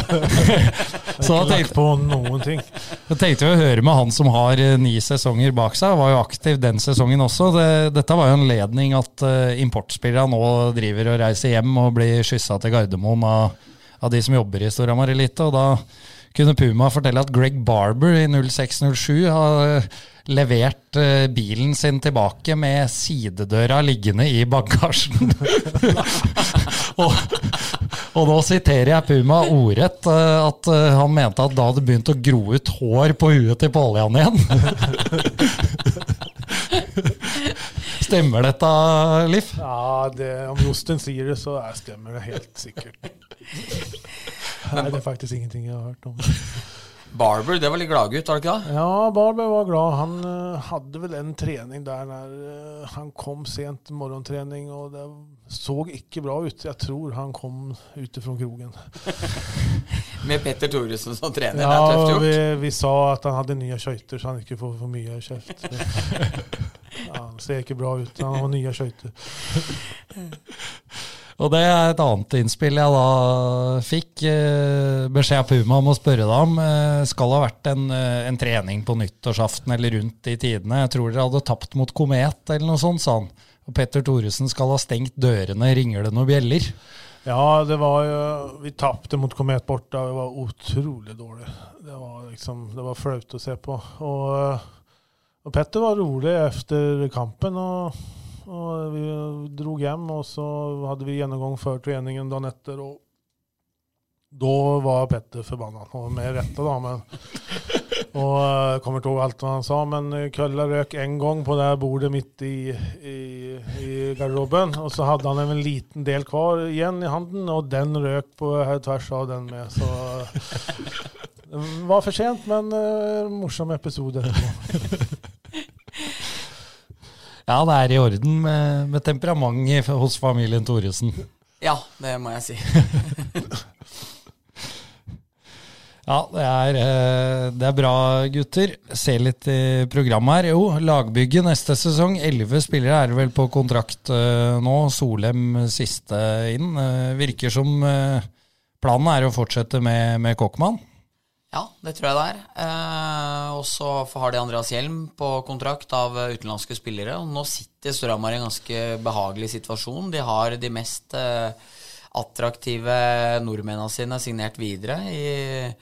så da tenkte, på noen ting. da tenkte vi å høre med han som har eh, ni sesonger bak seg. Var jo aktiv den sesongen også. Det, dette var jo en ledning at uh, importspillere nå driver og reiser hjem og blir skyssa til Gardermoen av, av de som jobber i Storhamar Elite. Og da kunne Puma fortelle at Greg Barber i 06-07 har eh, levert eh, bilen sin tilbake med sidedøra liggende i bagasjen. og, og nå siterer jeg Puma ordrett, eh, at eh, han mente at da hadde begynt å gro ut hår på huet til Poljan igjen. Stemmer dette, Liv? Ja, det, om Josten sier det, så er, stemmer det helt sikkert. Nei, det er faktisk ingenting jeg har hørt om. Barber, det var litt gladgutt, var det ikke det? Ja, Barber var glad. Han eh, hadde vel en trening der når eh, han kom sent morgentrening, og det så ikke bra ut. Jeg tror han kom ute fra krogen. Med Petter Thoresen som trener. Ja, det er tøft gjort. vi, vi sa at han hadde nye skøyter, så han ikke får for mye kjeft. Ja, han ser ikke bra ut. Han har nye skøyter. Og det er et annet innspill jeg da fikk. Eh, beskjed av Puma om å spørre deg om. Eh, skal ha vært en, eh, en trening på nyttårsaften eller rundt i tidene. Jeg tror dere hadde tapt mot Komet eller noe sånt, sa han. Og Petter Thoresen skal ha stengt dørene. Ringer det noen bjeller? Ja, det var jo Vi tapte mot Komet borte. vi var utrolig dårlig. Det var liksom Det var flaut å se på. Og, og Petter var rolig etter kampen. og Og vi dro hjem, og så hadde vi gjennomgang før treningen dagen etter. og da var Petter forbanna, og med rette, da. Men, og jeg kommer til å alt hva han sa, men kølla røk en gang på det bordet midt i, i, i garderoben. Og så hadde han en liten del kvar igjen i handen, og den røk på tvers av den med. Så det var for sent, men uh, morsom episode. Ja, det er i orden med, med temperamentet hos familien Thoresen. Ja, det må jeg si. Ja, det er, eh, det er, bra, gutter. Se litt i programmet her. Jo, lagbygget neste sesong. Elleve spillere er vel på kontrakt uh, nå. Solem siste inn. Uh, virker som planen er å fortsette med, med Kokkmann. Ja, det tror jeg det er. og så har de Andreas Hjelm på kontrakt av utenlandske spillere. Og nå sitter Storhamar i en ganske behagelig situasjon. De har de mest attraktive nordmennene sine signert videre. i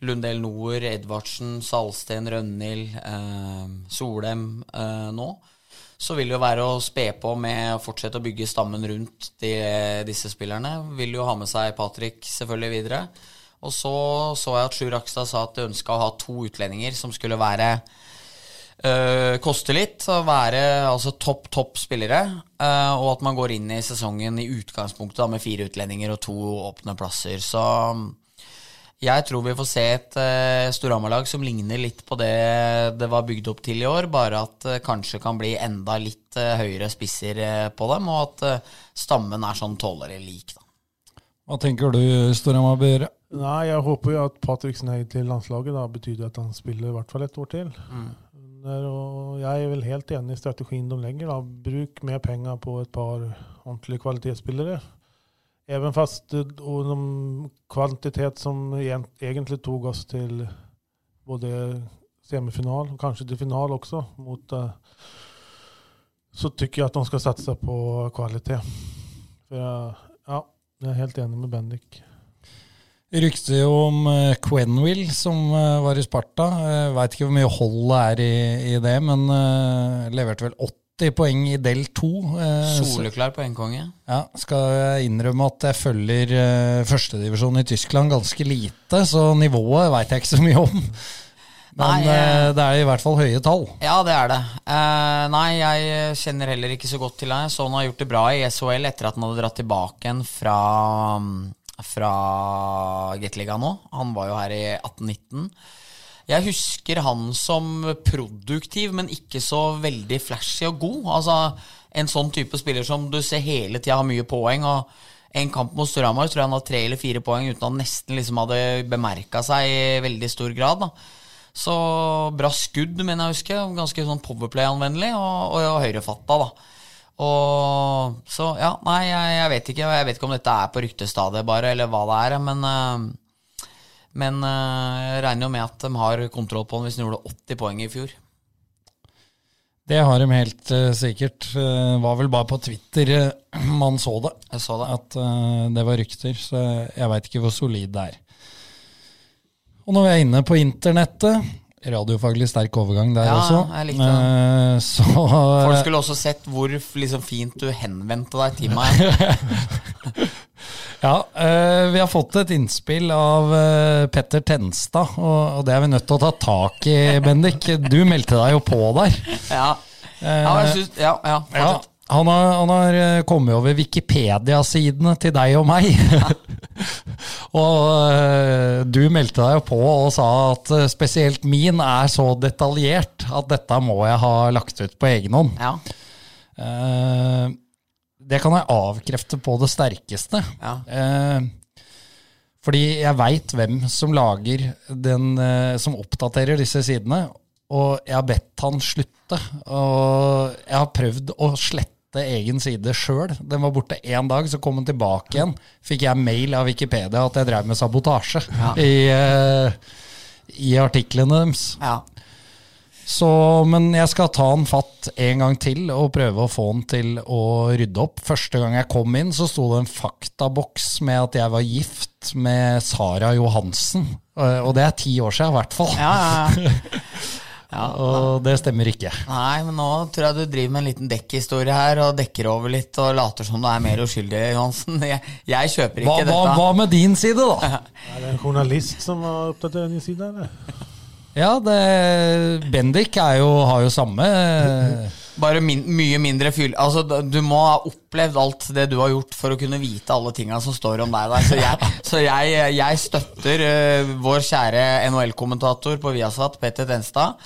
Lundell Noer, Edvardsen, Salsten, Rønhild, eh, Solem eh, nå. Så vil det jo være å spe på med å fortsette å bygge stammen rundt de, disse spillerne. Vil jo ha med seg Patrick selvfølgelig videre. Og så så jeg at Sjur Rakstad sa at de ønska å ha to utlendinger som skulle være øh, Koste litt. Å være altså topp, topp spillere. Øh, og at man går inn i sesongen i utgangspunktet da, med fire utlendinger og to åpne plasser. Så jeg tror vi får se et uh, Storhamar-lag som ligner litt på det det var bygd opp til i år, bare at det uh, kanskje kan bli enda litt uh, høyere spisser på dem, og at stammen er sånn tålere lik. Da. Hva tenker du Storhamar bør? Nei, Jeg håper jo at Patricks nei til landslaget da betyr at han spiller i hvert fall et år til. Mm. Og jeg er vel helt enig i strategien de legger. da. Bruk mer penger på et par ordentlige kvalitetsspillere. Even fast og de kvantitet som egentlig tog oss til både semifinal og kanskje til final også, mot, uh, så tykker jeg at de skal satse på kvalitet. For uh, ja, jeg er helt enig med Bendik. Rykte jo om Quenwill, Quenville, som uh, var i Sparta. Uh, Veit ikke hvor mye hold det er i, i det, men uh, leverte vel 80 poeng i del 2. Uh, Soleklar poengkonge. Ja, skal jeg innrømme at jeg følger uh, førstedivisjonen i Tyskland ganske lite, så nivået veit jeg ikke så mye om. Men nei, eh, det er i hvert fall høye tall. Ja, det er det. Eh, nei, jeg kjenner heller ikke så godt til det. Så han har gjort det bra i SHL etter at han hadde dratt tilbake igjen fra, fra Gateligaen nå. Han var jo her i 1819. Jeg husker han som produktiv, men ikke så veldig flashy og god. Altså En sånn type spiller som du ser hele tida har mye poeng. og En kamp mot Storhamar tror jeg han hadde tre eller fire poeng uten at han nesten liksom hadde bemerka seg i veldig stor grad. da. Så bra skudd, mener jeg å huske. Ganske sånn Powerplay-anvendelig, og, og, og høyrefatta, da. Og så, ja, nei, jeg, jeg, vet ikke. Jeg vet ikke om dette er på ryktestadiet, bare, eller hva det er. Men uh, men uh, jeg regner jo med at de har kontroll på den hvis de gjorde 80 poeng i fjor. Det har de helt uh, sikkert. Uh, var vel bare på Twitter man så det. Jeg så det. At det var rykter, så jeg veit ikke hvor solid det er. Og når vi er inne på internettet Radiofaglig sterk overgang der ja, også. Jeg likte det. Så, Folk skulle også sett hvor liksom, fint du henvendte deg til meg. Ja, uh, vi har fått et innspill av uh, Petter Tenstad, og, det er vi nødt til å ta tak i, Bendik. Du meldte deg jo på der. Ja, ja, synes, ja, ja, ja han, har, han har, kommet over Wikipedia-sidene til deg og meg. og uh, du meldte deg på og sa at spesielt min er så detaljert at dette må jeg ha lagt ut på egen hånd. Ja. Det kan jeg avkrefte på det sterkeste. Ja. Eh, fordi jeg veit hvem som lager den eh, Som oppdaterer disse sidene. Og jeg har bedt han slutte. Og jeg har prøvd å slette egen side sjøl. Den var borte én dag, så kom den tilbake igjen. Fikk jeg mail av Wikipedia at jeg drev med sabotasje ja. i, uh, i artiklene deres. Ja. Så, men jeg skal ta den fatt en gang til og prøve å få den til å rydde opp. Første gang jeg kom inn, så sto det en faktaboks med at jeg var gift med Sara Johansen. Og det er ti år siden, i hvert fall. Ja, ja, ja. Ja, og det stemmer ikke. Nei, men nå tror jeg du driver med en liten dekkhistorie her, og dekker over litt og later som du er mer uskyldig, Johansen. Jeg, jeg kjøper ikke hva, dette. hva med din side, da? Er det en journalist som har oppdatert din side, eller? Ja, det, Bendik er jo, har jo samme Bare min, mye mindre fyll... Altså, du må ha opplevd alt det du har gjort for å kunne vite alle tinga som står om deg der. Så jeg, så jeg, jeg støtter uh, vår kjære NHL-kommentator på Viasat, Petter Tenstad.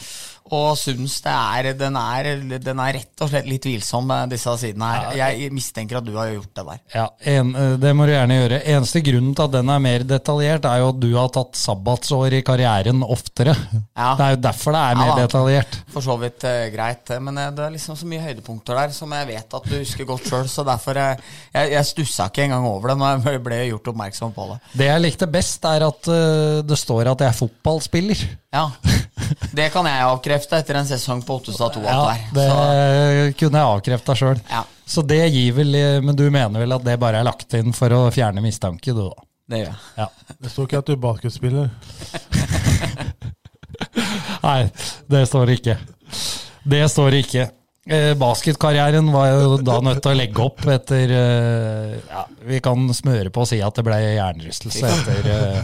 Og syns det er den, er den er rett og slett litt tvilsom, eh, disse sidene her. Jeg mistenker at du har gjort det der. Ja, en, det må du gjerne gjøre. Eneste grunnen til at den er mer detaljert, er jo at du har tatt sabbatsår i karrieren oftere. Ja. Det er jo derfor det er mer Ja detaljert. For så vidt uh, greit, men uh, det er liksom så mye høydepunkter der som jeg vet at du husker godt sjøl, så derfor uh, jeg, jeg stussa ikke engang over det når jeg ble gjort oppmerksom på det. Det jeg likte best, er at uh, det står at jeg er fotballspiller. Ja, Det kan jeg avkrefte etter en sesong på Ottestad 2. Ja, det. Så, kunne jeg avkrefta sjøl. ja, Så det gir vel Men du mener vel at det bare er lagt inn for å fjerne mistanke, du, da? det gjør jeg. Ja. Det står ikke at du er basketspiller. Nei, det står ikke. Det står ikke. Eh, basketkarrieren var jo da nødt til å legge opp etter eh, ja, Vi kan smøre på å si at det ble hjernerystelse etter eh,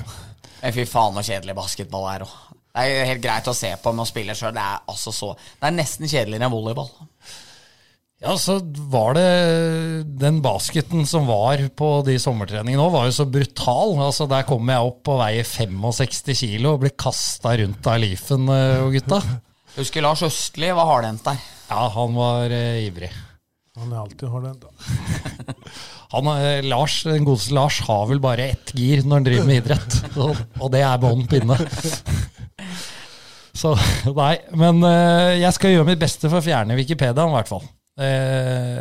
Fy faen så kjedelig basketball er òg. Det er jo helt greit å se på med å spille sjøl. Det er altså så Det er nesten kjedeligere enn volleyball. Ja, så var det Den basketen som var på de sommertreningene òg, var jo så brutal. Altså, Der kommer jeg opp og veier 65 kilo og blir kasta rundt av Leafen eh, og gutta. Husker Lars Østli var hardhendt der. Ja, han var eh, ivrig. Han er alltid har den. da. Han, eh, Lars, Den godeste Lars har vel bare ett gir når han driver med idrett, og, og det er bånn pinne. Så nei, men eh, jeg skal gjøre mitt beste for å fjerne Wikipediaen, i hvert fall. Eh,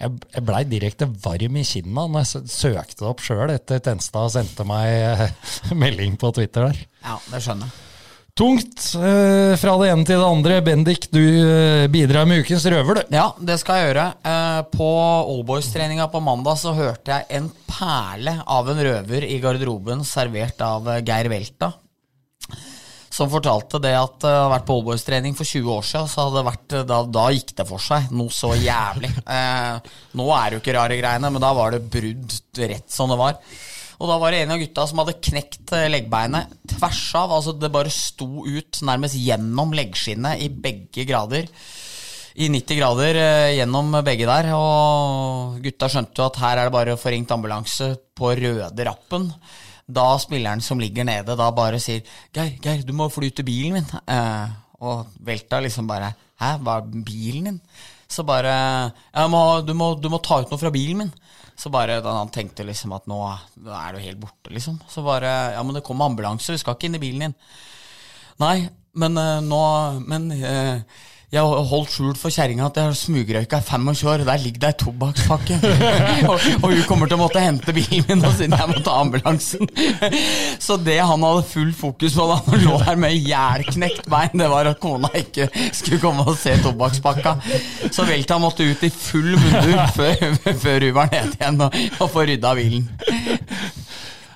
jeg jeg blei direkte varm i kinna når jeg søkte det opp sjøl etter Tenstad sendte meg eh, melding på Twitter der. Ja, det skjønner jeg. Tungt fra det ene til det andre. Bendik, du bidrar med ukens røver, du. Ja, det skal jeg gjøre. På Oldboys-treninga på mandag så hørte jeg en perle av en røver i garderoben servert av Geir Velta. Som fortalte det at det hadde vært på oldboys-trening for 20 år siden. Så hadde det vært, eh, da, da gikk det for seg noe så jævlig. Eh, nå er det jo ikke rare greiene, men da var det brudd rett som det var. Og da var det en av gutta som hadde knekt eh, leggbeinet tvers av. Altså det bare sto ut nærmest gjennom leggskinnet i begge grader i 90 grader eh, gjennom begge der. Og gutta skjønte jo at her er det bare å få ringt ambulanse på røde rappen. Da spilleren som ligger nede, da bare sier 'Geir, Geir, du må fly til bilen min'. Eh, og Velta liksom bare 'Hæ, hva er bilen din?' Så bare må, du, må, 'Du må ta ut noe fra bilen min'. Så bare da han tenkte liksom at nå, nå er du helt borte, liksom. Så bare 'Ja, men det kommer ambulanse, vi skal ikke inn i bilen din'. Nei, men eh, nå Men eh, jeg har holdt skjult for kjerringa at jeg har smugrøyka i 25 år, der ligger det ei tobakkspakke. og, og hun kommer til å måtte hente bilen min og siden jeg må ta ambulansen. Så det han hadde full fokus på da han lå der med jælknekt bein, det var at kona ikke skulle komme og se tobakkspakka. Så Velta måtte ut i full mundur før, før hun var nede igjen og, og få rydda bilen.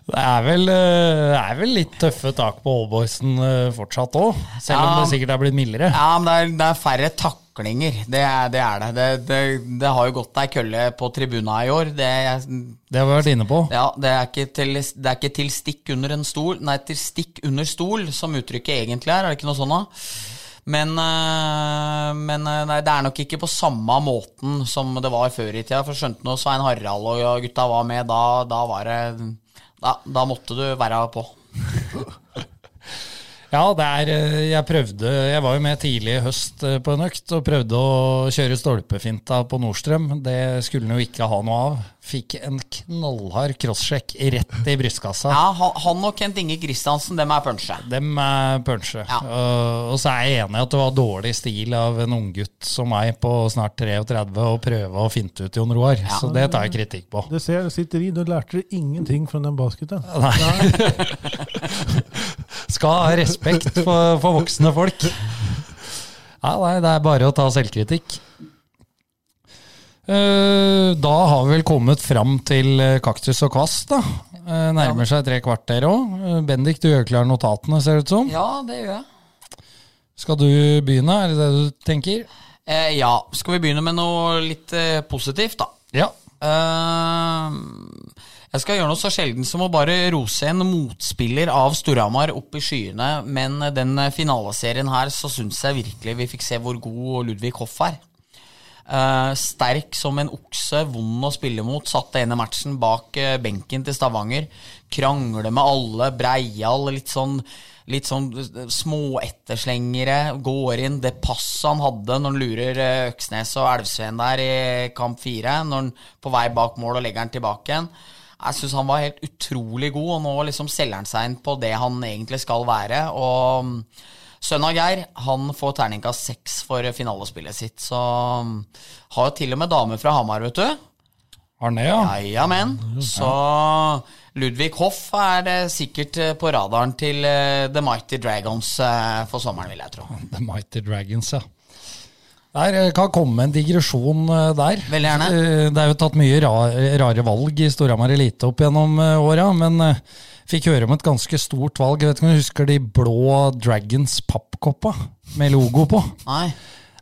Det er vel, eh, det er vel litt tøffe tak på Allboysen eh, fortsatt òg, selv om Ja. det sikkert er blitt mildere. Ja, men det er, det er færre taklinger. Det er det. Er det. Det, det. det har jo gått ei kølle på tribuna i år. Det, Det har vi vært inne på. ja, det, er til, det er ikke til stikk under en stol, nei, til stikk under stol, som uttrykket egentlig er. Er det ikke noe sånt da? Men, øh, men nei, det er nok ikke på samme måten som det var før i tida. For skjønte nå Svein Harald og gutta var med, da, da var det da, da måtte du være på. Ja, det er eh, Jeg prøvde Jeg var jo med tidlig i høst eh, på en økt og prøvde å kjøre stolpefinta på Nordstrøm. Det skulle han jo ikke ha noe av. Fikk en knallhard crosssjekk rett i brystkassa. Ja, han, og Kent Inge Kristiansen, dem er punchet. Dem er punche. Ja. Og, og så er jeg enig i at det var dårlig stil av en unggutt som meg på snart 33 å prøve å finte ut Jon Roar. Så det tar jeg kritikk på. Det ser, sitter i. Du lærte ingenting fra den basketen. Skal ha respekt for, for voksne folk. Ja, nei, det er bare å ta selvkritikk. Eh, Da har vi vel kommet fram til eh, kaktus og kvast, da. Eh, Nærmer seg tre kvarter òg. Bendik, du gjør notatene, ser det ut som. Ja, det gjør jeg. Skal du begynne, er det det du tenker? Eh, ja, skal vi begynne med noe litt eh, positivt, da? Ja. Eh, jeg skal gjøre noe så sjelden som å bare rose en motspiller av Storhamar opp i skyene, men den finaleserien her så syns jeg virkelig vi fikk se hvor god Ludvig Hoff er. Uh, sterk som en okse, vond å spille mot. Satt ene matchen bak uh, benken til Stavanger. Krangler med alle, breial, litt sånn Litt sånn småetterslengere. Går inn. Det passet han hadde når han lurer eh, Øksnes og Elvsveen der i kamp fire. Når han på vei bak mål og legger han tilbake igjen. Jeg syns han var helt utrolig god, og nå liksom selger han seg inn på det han egentlig skal være. Og mm, sønnen av Geir han får terningkast seks for finalespillet sitt. Så mm, har jo til og med dame fra Hamar, vet du. Arne, ja? Ja, men. Så Ludvig Hoff er det sikkert eh, på radaren til eh, The Mighty Dragons eh, for sommeren, vil jeg tro. The Mighty Dragons, ja. Der eh, kan komme en digresjon eh, der. Veldig gjerne. Eh, Det er jo tatt mye ra rare valg i Storhamar Elite opp gjennom åra, men fikk høre om et ganske stort valg. Jeg vet ikke om du husker de blå Dragons pappkoppa med logo på? Nei.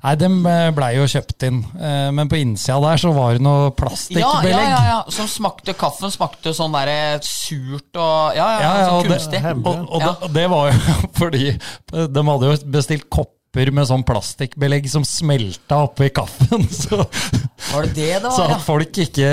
Nei, dem blei jo kjøpt inn, eh, men på innsida der så var det noe Ja, plastikkbelegg. ja, ja, ja. Som smakte Kaffen smakte sånn der surt og Ja, ja, Ja, ja, så og det- kunstig. Hemmelig. Og, og det, det var jo fordi de hadde jo bestilt kopper med sånn plastikkbelegg som smelta oppi kaffen. Så, Var det det det var, så at folk ikke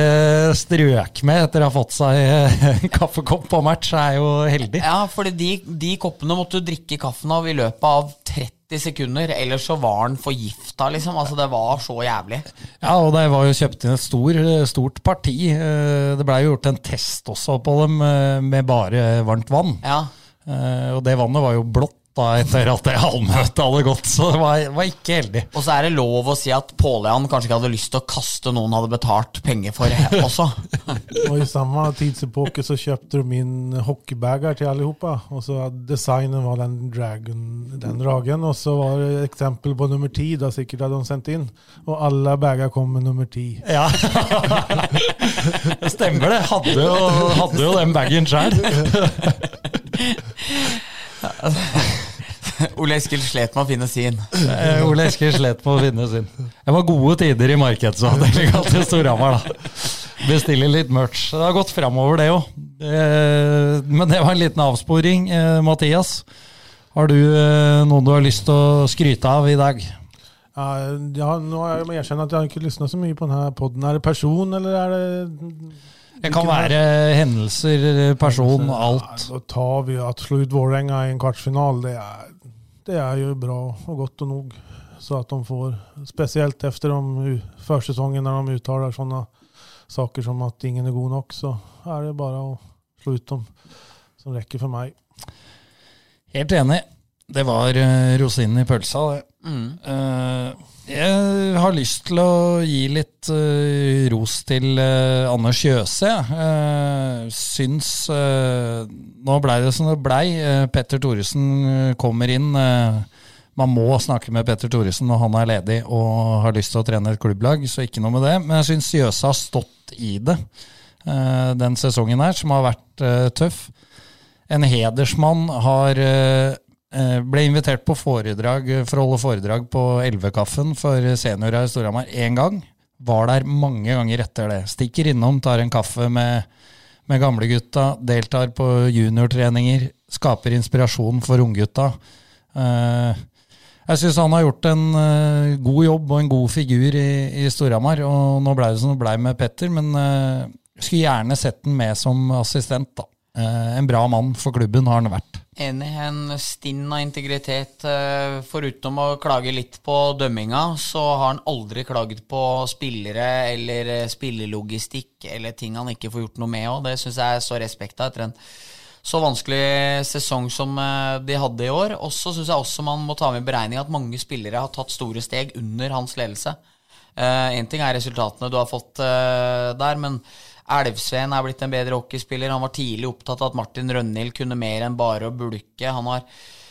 strøk med etter å ha fått seg en kaffekopp på match, er jo heldig. ja? for de, de koppene måtte du drikke kaffen av i løpet av 30 sekunder, ellers så var den forgifta, liksom. Altså, det var så jævlig. Ja, og det var jo kjøpt inn et stor, stort parti. Eh, Det blei jo gjort en test også på dem eh, med bare varmt vann. Ja. Eh, Og det vannet var jo blått da etter at det halvmøtet hadde gått, så det var, var ikke heldig. Og så er det lov å si at Pål-Jan kanskje ikke hadde lyst til å kaste noen hadde betalt penger for også. og i samme tidsepoke så kjøpte de inn hockeybager til alle allihopa. Og så designen var den dragon, den dragen. Og så var det eksempel på nummer 10 da sikkert hadde de sendt inn. Og alle bager kom med nummer 10. Ja, det stemmer det. Hadde jo, hadde jo den bagen sjøl. Ole Eskil slet med å finne sin. Eh, Ole Eskil slet på å finne sin. Det var gode tider i markedsavdelinga til Storhamar, da. Bestille litt merch. Det har gått framover, det òg. Men det var en liten avsporing. Eh, Mathias, har du eh, noen du har lyst til å skryte av i dag? Ja, nå har jeg erkjent at jeg har ikke lyssnat så mye på denne podden. Er det person, eller er det... Det kan være hendelser, person, alt. Ja, da tar vi at slå ut Vålerenga i en kvartsfinal. Det är, det är ju bra och gott och nog. Så att de får, speciellt efter de Når försäsongen när de uttalar sådana saker som att ingen är god nok, så är det bara att slå ut dem som räcker för mig. Helt enig. Det var uh, rosinen i pølsa, det. Mm. Eh, jeg har lyst til å gi litt uh, ros til uh, Anders Jøse. Uh, syns eh, Nå blei det som det blei. Petter Thoresen eh, kommer inn. Eh, man må snakke med Petter Thoresen når han er ledig og har lyst til å trene et klubblag, så ikke noe med det. Men jeg syns Jøse har stått i det eh, den sesongen her, som har vært eh, tøff. En hedersmann har eh, eh, ble invitert på foredrag for å holde foredrag på Elvekaffen for seniorer i Storhamar én gang. Var der mange ganger etter det. Stikker innom, tar en kaffe med, med gamlegutta, deltar på juniortreninger, skaper inspirasjon for unggutta. Eh, jeg syns han har gjort en eh, god jobb og en god figur i, i Storhamar. Og nå blei det som det blei med Petter, men eh, skulle gjerne sett den med som assistent. da. Eh, en bra mann for klubben har han vært. Enig. En stinn av integritet. forutom Foruten å klage litt på dømminga, så har han aldri klaget på spillere eller eh, spillelogistikk eller ting han ikke får gjort noe med òg. Det syns jeg er så respekt av etter en så vanskelig sesong som eh, de hadde i år. Og så syns jeg også man må ta med i beregning at mange spillere har tatt store steg under hans ledelse. Én ting er resultatene du har fått eh, der, men Elvsveen er blitt en bedre hockeyspiller. Han var tidlig opptatt av at Martin Rønhild kunne mer enn bare å bulke. Han har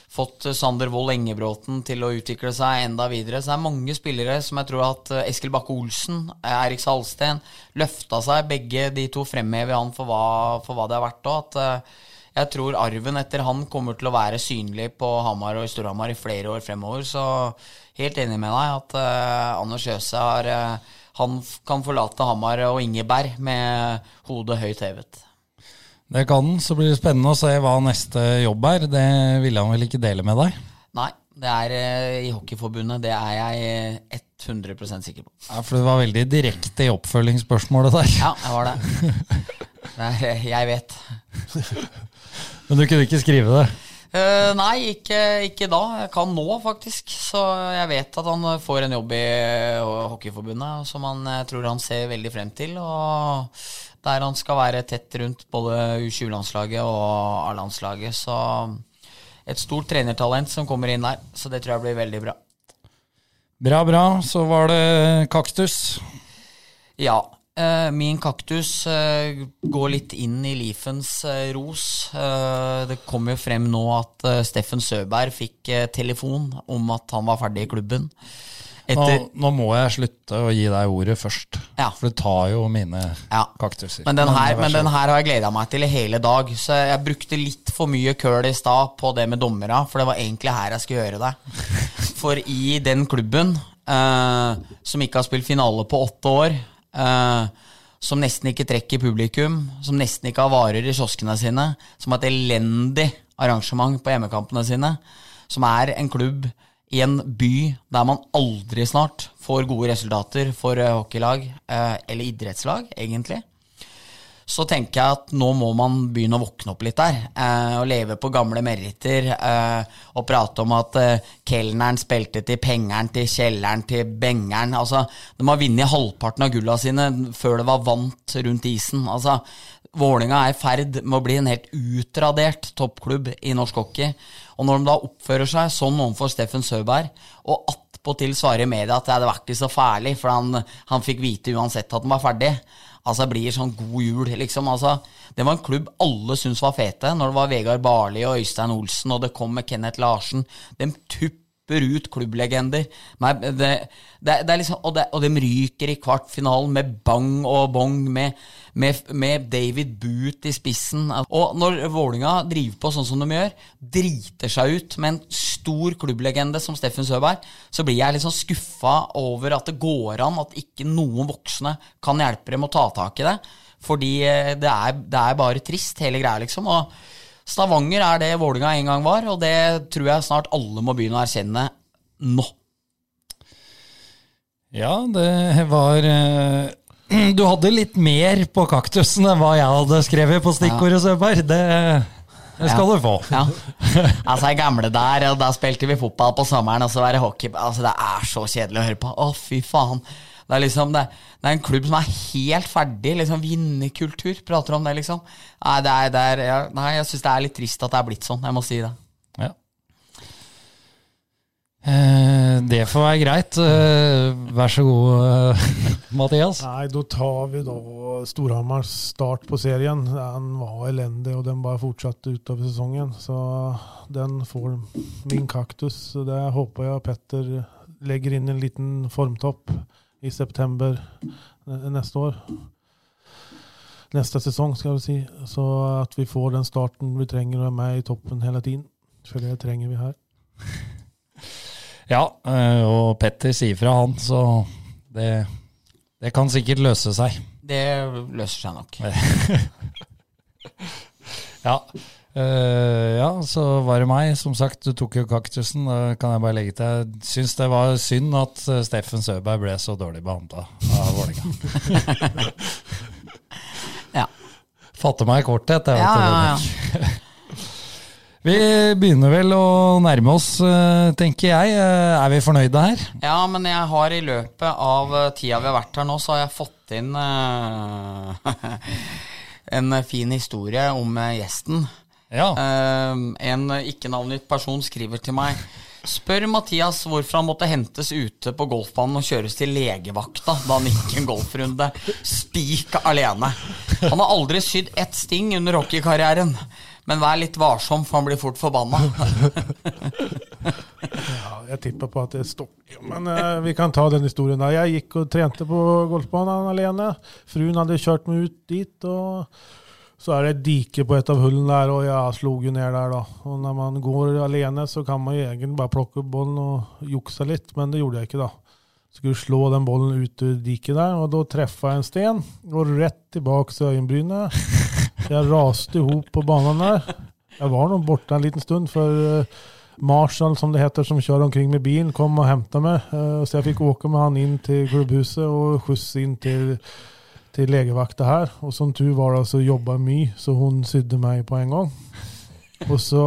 fått eh, Sander Wold Engebråten til å utvikle seg enda videre. Så det er mange spillere som jeg tror at eh, Eskil Bakke-Olsen, Erik Eirik Salsten, løfta seg. Begge de to fremhever han for hva, for hva det har vært òg. Eh, Jeg tror arven etter han kommer til å være synlig på Hamar og i Storhamar i flere år fremover. Så helt enig med deg at uh, Anders Jøse har uh, Han kan forlate Hamar og Ingeberg med hodet høyt hevet. Det kan han. Så blir det spennende å se hva neste jobb er. Det ville han vel ikke dele med deg? Nei, det er uh, i Hockeyforbundet. Det er jeg 100% sikker på. Ja, For du var veldig direkte i oppfølgingsspørsmålet der. Ja, jeg var det. det er, jeg vet. Men du kunne ikke skrive det? Uh, nei, ikke, ikke, da. Jeg kan nå, faktisk. Så jeg vet at han får en jobb i Hockeyforbundet som han jeg tror han ser veldig frem til. Og der han skal være tett rundt både U20-landslaget og A-landslaget. Så et stort trenertalent som kommer inn der. Så det tror jeg blir veldig bra. Bra, bra. Så var det kaktus. Ja. Uh, min kaktus uh, går litt inn i Leafens uh, ros. det kom jo frem nå at Steffen Søberg fikk telefon om at han var ferdig i klubben. Etter... Nå, nå, må jeg slutte å gi deg ordet først, ja. for du tar jo mine ja. kaktuser. Men den, her, men den her har jeg gleda meg til i hele dag, så jeg brukte litt for mye køl i stad på det med dommera, for det var egentlig her jeg skulle gjøre det. For i den klubben, som ikke har spilt finale på åtte år som nesten ikke trekker publikum, som nesten ikke har varer i kioskene sine, som har et elendig arrangement på hjemmekampene sine, som er en klubb i en by der man aldri snart får gode resultater for uh, hockeylag, uh, eller idrettslag, egentlig så tenker jeg at nå må man begynne å våkne opp litt der. Eh, og leve på gamle meritter. Eh, og prate om at eh, kelneren spilte til pengeren, til kjelleren, til bengeren. Altså, de har vunnet halvparten av gulla sine før det var vant rundt isen. Altså, Vålinga er i ferd med å bli en helt utradert toppklubb i norsk hockey. Og når de da oppfører seg sånn overfor Steffen Søberg, og attpåtil svarer media at det hadde vært så fælt, for han, han fikk vite uansett at han var ferdig Altså det blir sånn god jul, liksom. Altså, det var en klubb alle syntes var fete. Når det var Vegard Barli og Øystein Olsen, og det kom med Kenneth Larsen. De tupper ut klubblegender. Det, det, det liksom, og, og, de ryker i kvartfinalen med bang og bong, med, med, med David Boot i spissen. Og når Vålinga driver på sånn som de gjør, driter seg ut med en stor klubblegende som Steffen Søberg, så blir jeg litt sånn skuffa over at det går an at ikke noen voksne kan hjelpe dem å ta tak i det. Fordi eh, det er, det er bare trist, hele greia, liksom. Og Stavanger er det Vålinga en gang var, og det tror jeg snart alle må begynne å erkjenne nå. Ja, det var eh, Du hadde litt mer på kaktusen enn hva jeg hadde skrevet på stikkordet, Søberg. Det det skal ja. du få. Ja. Altså, er gamle der, og da spilte vi fotball på sommeren, og så var det hockey altså, Det er så kjedelig å høre på. Å, fy faen. Det er liksom, det, det er en klubb som er helt ferdig. liksom Vinnerkultur. Prater om det, liksom. Nei, det er, det er, ja, nei jeg syns det er litt trist at det er blitt sånn. Jeg må si det. Eh, det får være greit. Eh, vær så god, eh, Mathias. Nei, da tar vi da Storhamars start på serien. Den var elendig, og den bare fortsatte utover sesongen. Så den får min kaktus. Det håper jeg Petter legger inn en liten formtopp i september neste år. Neste sesong, skal vi si. Så at vi får den starten vi trenger og er med i toppen hele tiden. For det trenger vi her. Ja, eh, og Petter sier fra, han, så det, det kan sikkert løse seg. Det løser seg nok. ja. Uh, ja, så var det meg. Som sagt, du tok jo kaktusen. Da kan jeg bare legge til. Syns det var synd at eh, Steffen Søberg ble så dårlig behandla av Vålerenga. ja. Fatter meg i korthet, jeg. Ja, ja, ja. Vi begynner vel å nærme oss, eh, tenker jeg. Eh, er vi fornøyde her? Ja, men jeg har i løpet av eh, tida vi har vært her nå, så har jeg fått inn en fin historie om gjesten. Ja. En ikke-navngitt person skriver til meg. Spør Mathias hvorfor han måtte hentes ute på golfbanen og kjøres til legevakta da han gikk en golfrunde spik alene. Han har aldri sydd ett sting under hockeykarrieren. Men vær litt varsom, for han blir fort forbanna. ja, jeg tipper på at det stokker, men uh, vi kan ta den historien. der. Jeg gikk og trente på golfbanen alene. Fruen hadde kjørt meg ut dit. og så er det et dike på et av hullene der, og jeg slo jo ned der, da. Og når man går alene, så kan man jo egentlig bare plukke opp bollen og jukse litt, men det gjorde jeg ikke, da. Skulle slå den bollen ut ur diket der, og da treffa jeg en sten. Og rett tilbake til øyenbrynet. Jeg raste i hop på banen der. Jeg var nå borte en liten stund, for eh, Marshall, som det heter, som kjører omkring med bilen, kom og henta meg. Eh, Så jeg fikk åke med han inn til klubbhuset og skjuts inn til, til legevakta her. Og som tur var det, så jobba mye, så hun sydde meg på en gang. Og så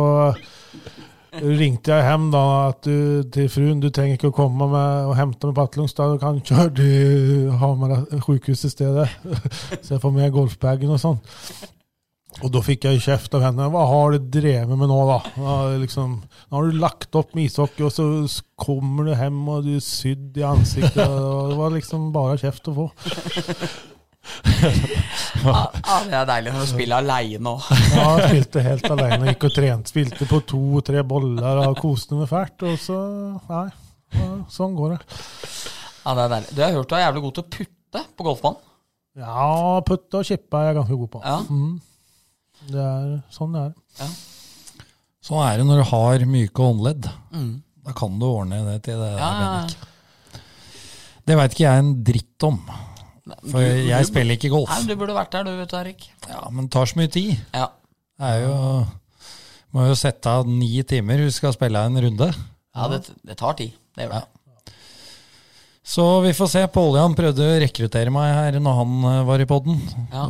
ringte jeg hjem da du, til fruen du trenger ikke å komme med og hente meg på Atlungstad, du kan kjøre til Hamar sykehus i stedet. Så jeg får med golfbagen og sånn. Og da fikk jeg kjeft av henne. Hva har du drevet med nå, da? da liksom, nå har du lagt opp med ishockey, og så kommer du hjem og du er sydd i ansiktet. Det var liksom bare kjeft å få. Ja, det er deilig når du spiller aleine òg. Ja, spilte helt alene. Gikk og trent. Spilte på to-tre boller og koste meg fælt. Og så Nei. Sånn går det. Ja, det er deilig. Du har hørt du er jævlig god til å putte på golfbanen. Ja, putte og chippe er jeg ganske god på. Ja. Mm. Det er sånn det er. Sånn er det når du har myke håndledd. Mm. Da kan du ordne det til det. Ja, ja, Det veit ikke jeg en dritt om. For Du- jeg du- spiller ikke golf. Nei, Du burde vært der, du, vet du, Erik. Ja, Men det tar så mye tid. Ja. Det er jo Må jo sette av ni timer hvis du skal spille en runde. ja det, det tar tid. Det gjør det. Så vi får se. Poljan prøvde å rekruttere meg her når han eh, var i poden. Ja.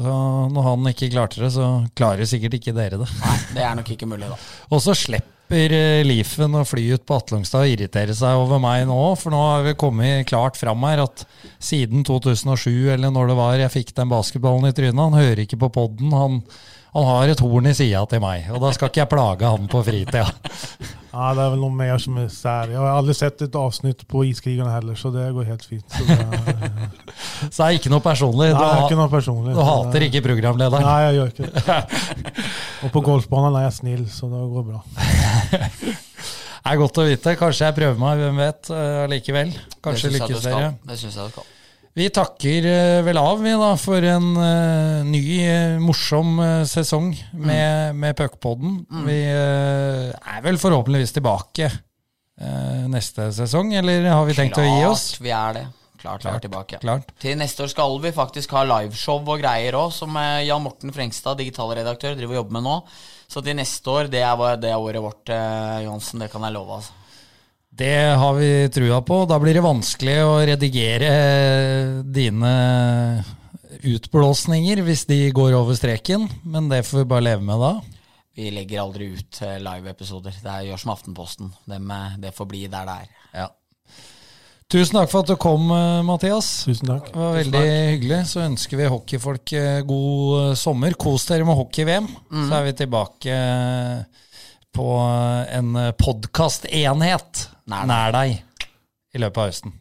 Når han ikke klarte det, så klarer sikkert ikke dere det. Nei, det er nok ikke mulig, da. Og så slipper eh, Leafen å fly ut på Atlungstad og irritere seg over meg nå, for nå har vi kommet klart fram her at siden 2007, eller når det var jeg fikk den basketballen i trynet, han hører ikke på poden. Han, han har et horn i sida til meg, og da skal ikke jeg plage han på fritida. Ja, det er vel noe mer som er sær. Jeg har aldri sett et avsnitt på Iskrigerne heller, så det går helt fint. Så det er, Så er ikke noe personlig. Nei, Du, det er ikke noe personlig. du hater ikke programlederen. Nei, jeg gjør ikke det. Og på golfbanen er jeg snill, så det går bra. Det er godt å vite. Kanskje jeg prøver meg, hvem vet, eh, allikevel. Kanskje syns lykkes dere. Det synes jeg du skal. Vi takker eh, vel av vi da for en uh, ny, eh, morsom uh, sesong med, med Puckpodden. Vi eh, er vel forhåpentligvis tilbake neste sesong, eller har vi tenkt å gi oss? Klart vi er det. Klart vi er tilbake. Klart. Til neste år skal vi faktisk ha liveshow og greier òg, som Jan Morten Frengstad, digitalredaktør, driver og jobber med nå. Så til neste år, det er, det er året vårt, Johansen. Det kan jeg love. altså. Det har vi trua på. Da blir det vanskelig å redigere dine utblåsninger hvis de går over streken, men det får vi bare leve med da. Vi legger aldri ut eh, live-episoder. Det er, gjør som Aftenposten. Det, med, det får bli der det er. Ja. Tusen takk for at du kom, eh, Mathias. Tusen takk. Det var veldig hyggelig. Så ønsker vi hockeyfolk eh, god eh, sommer. Kos dere med hockey-VM. Så er vi tilbake eh, på en podkastenhet nær deg i løpet av høsten.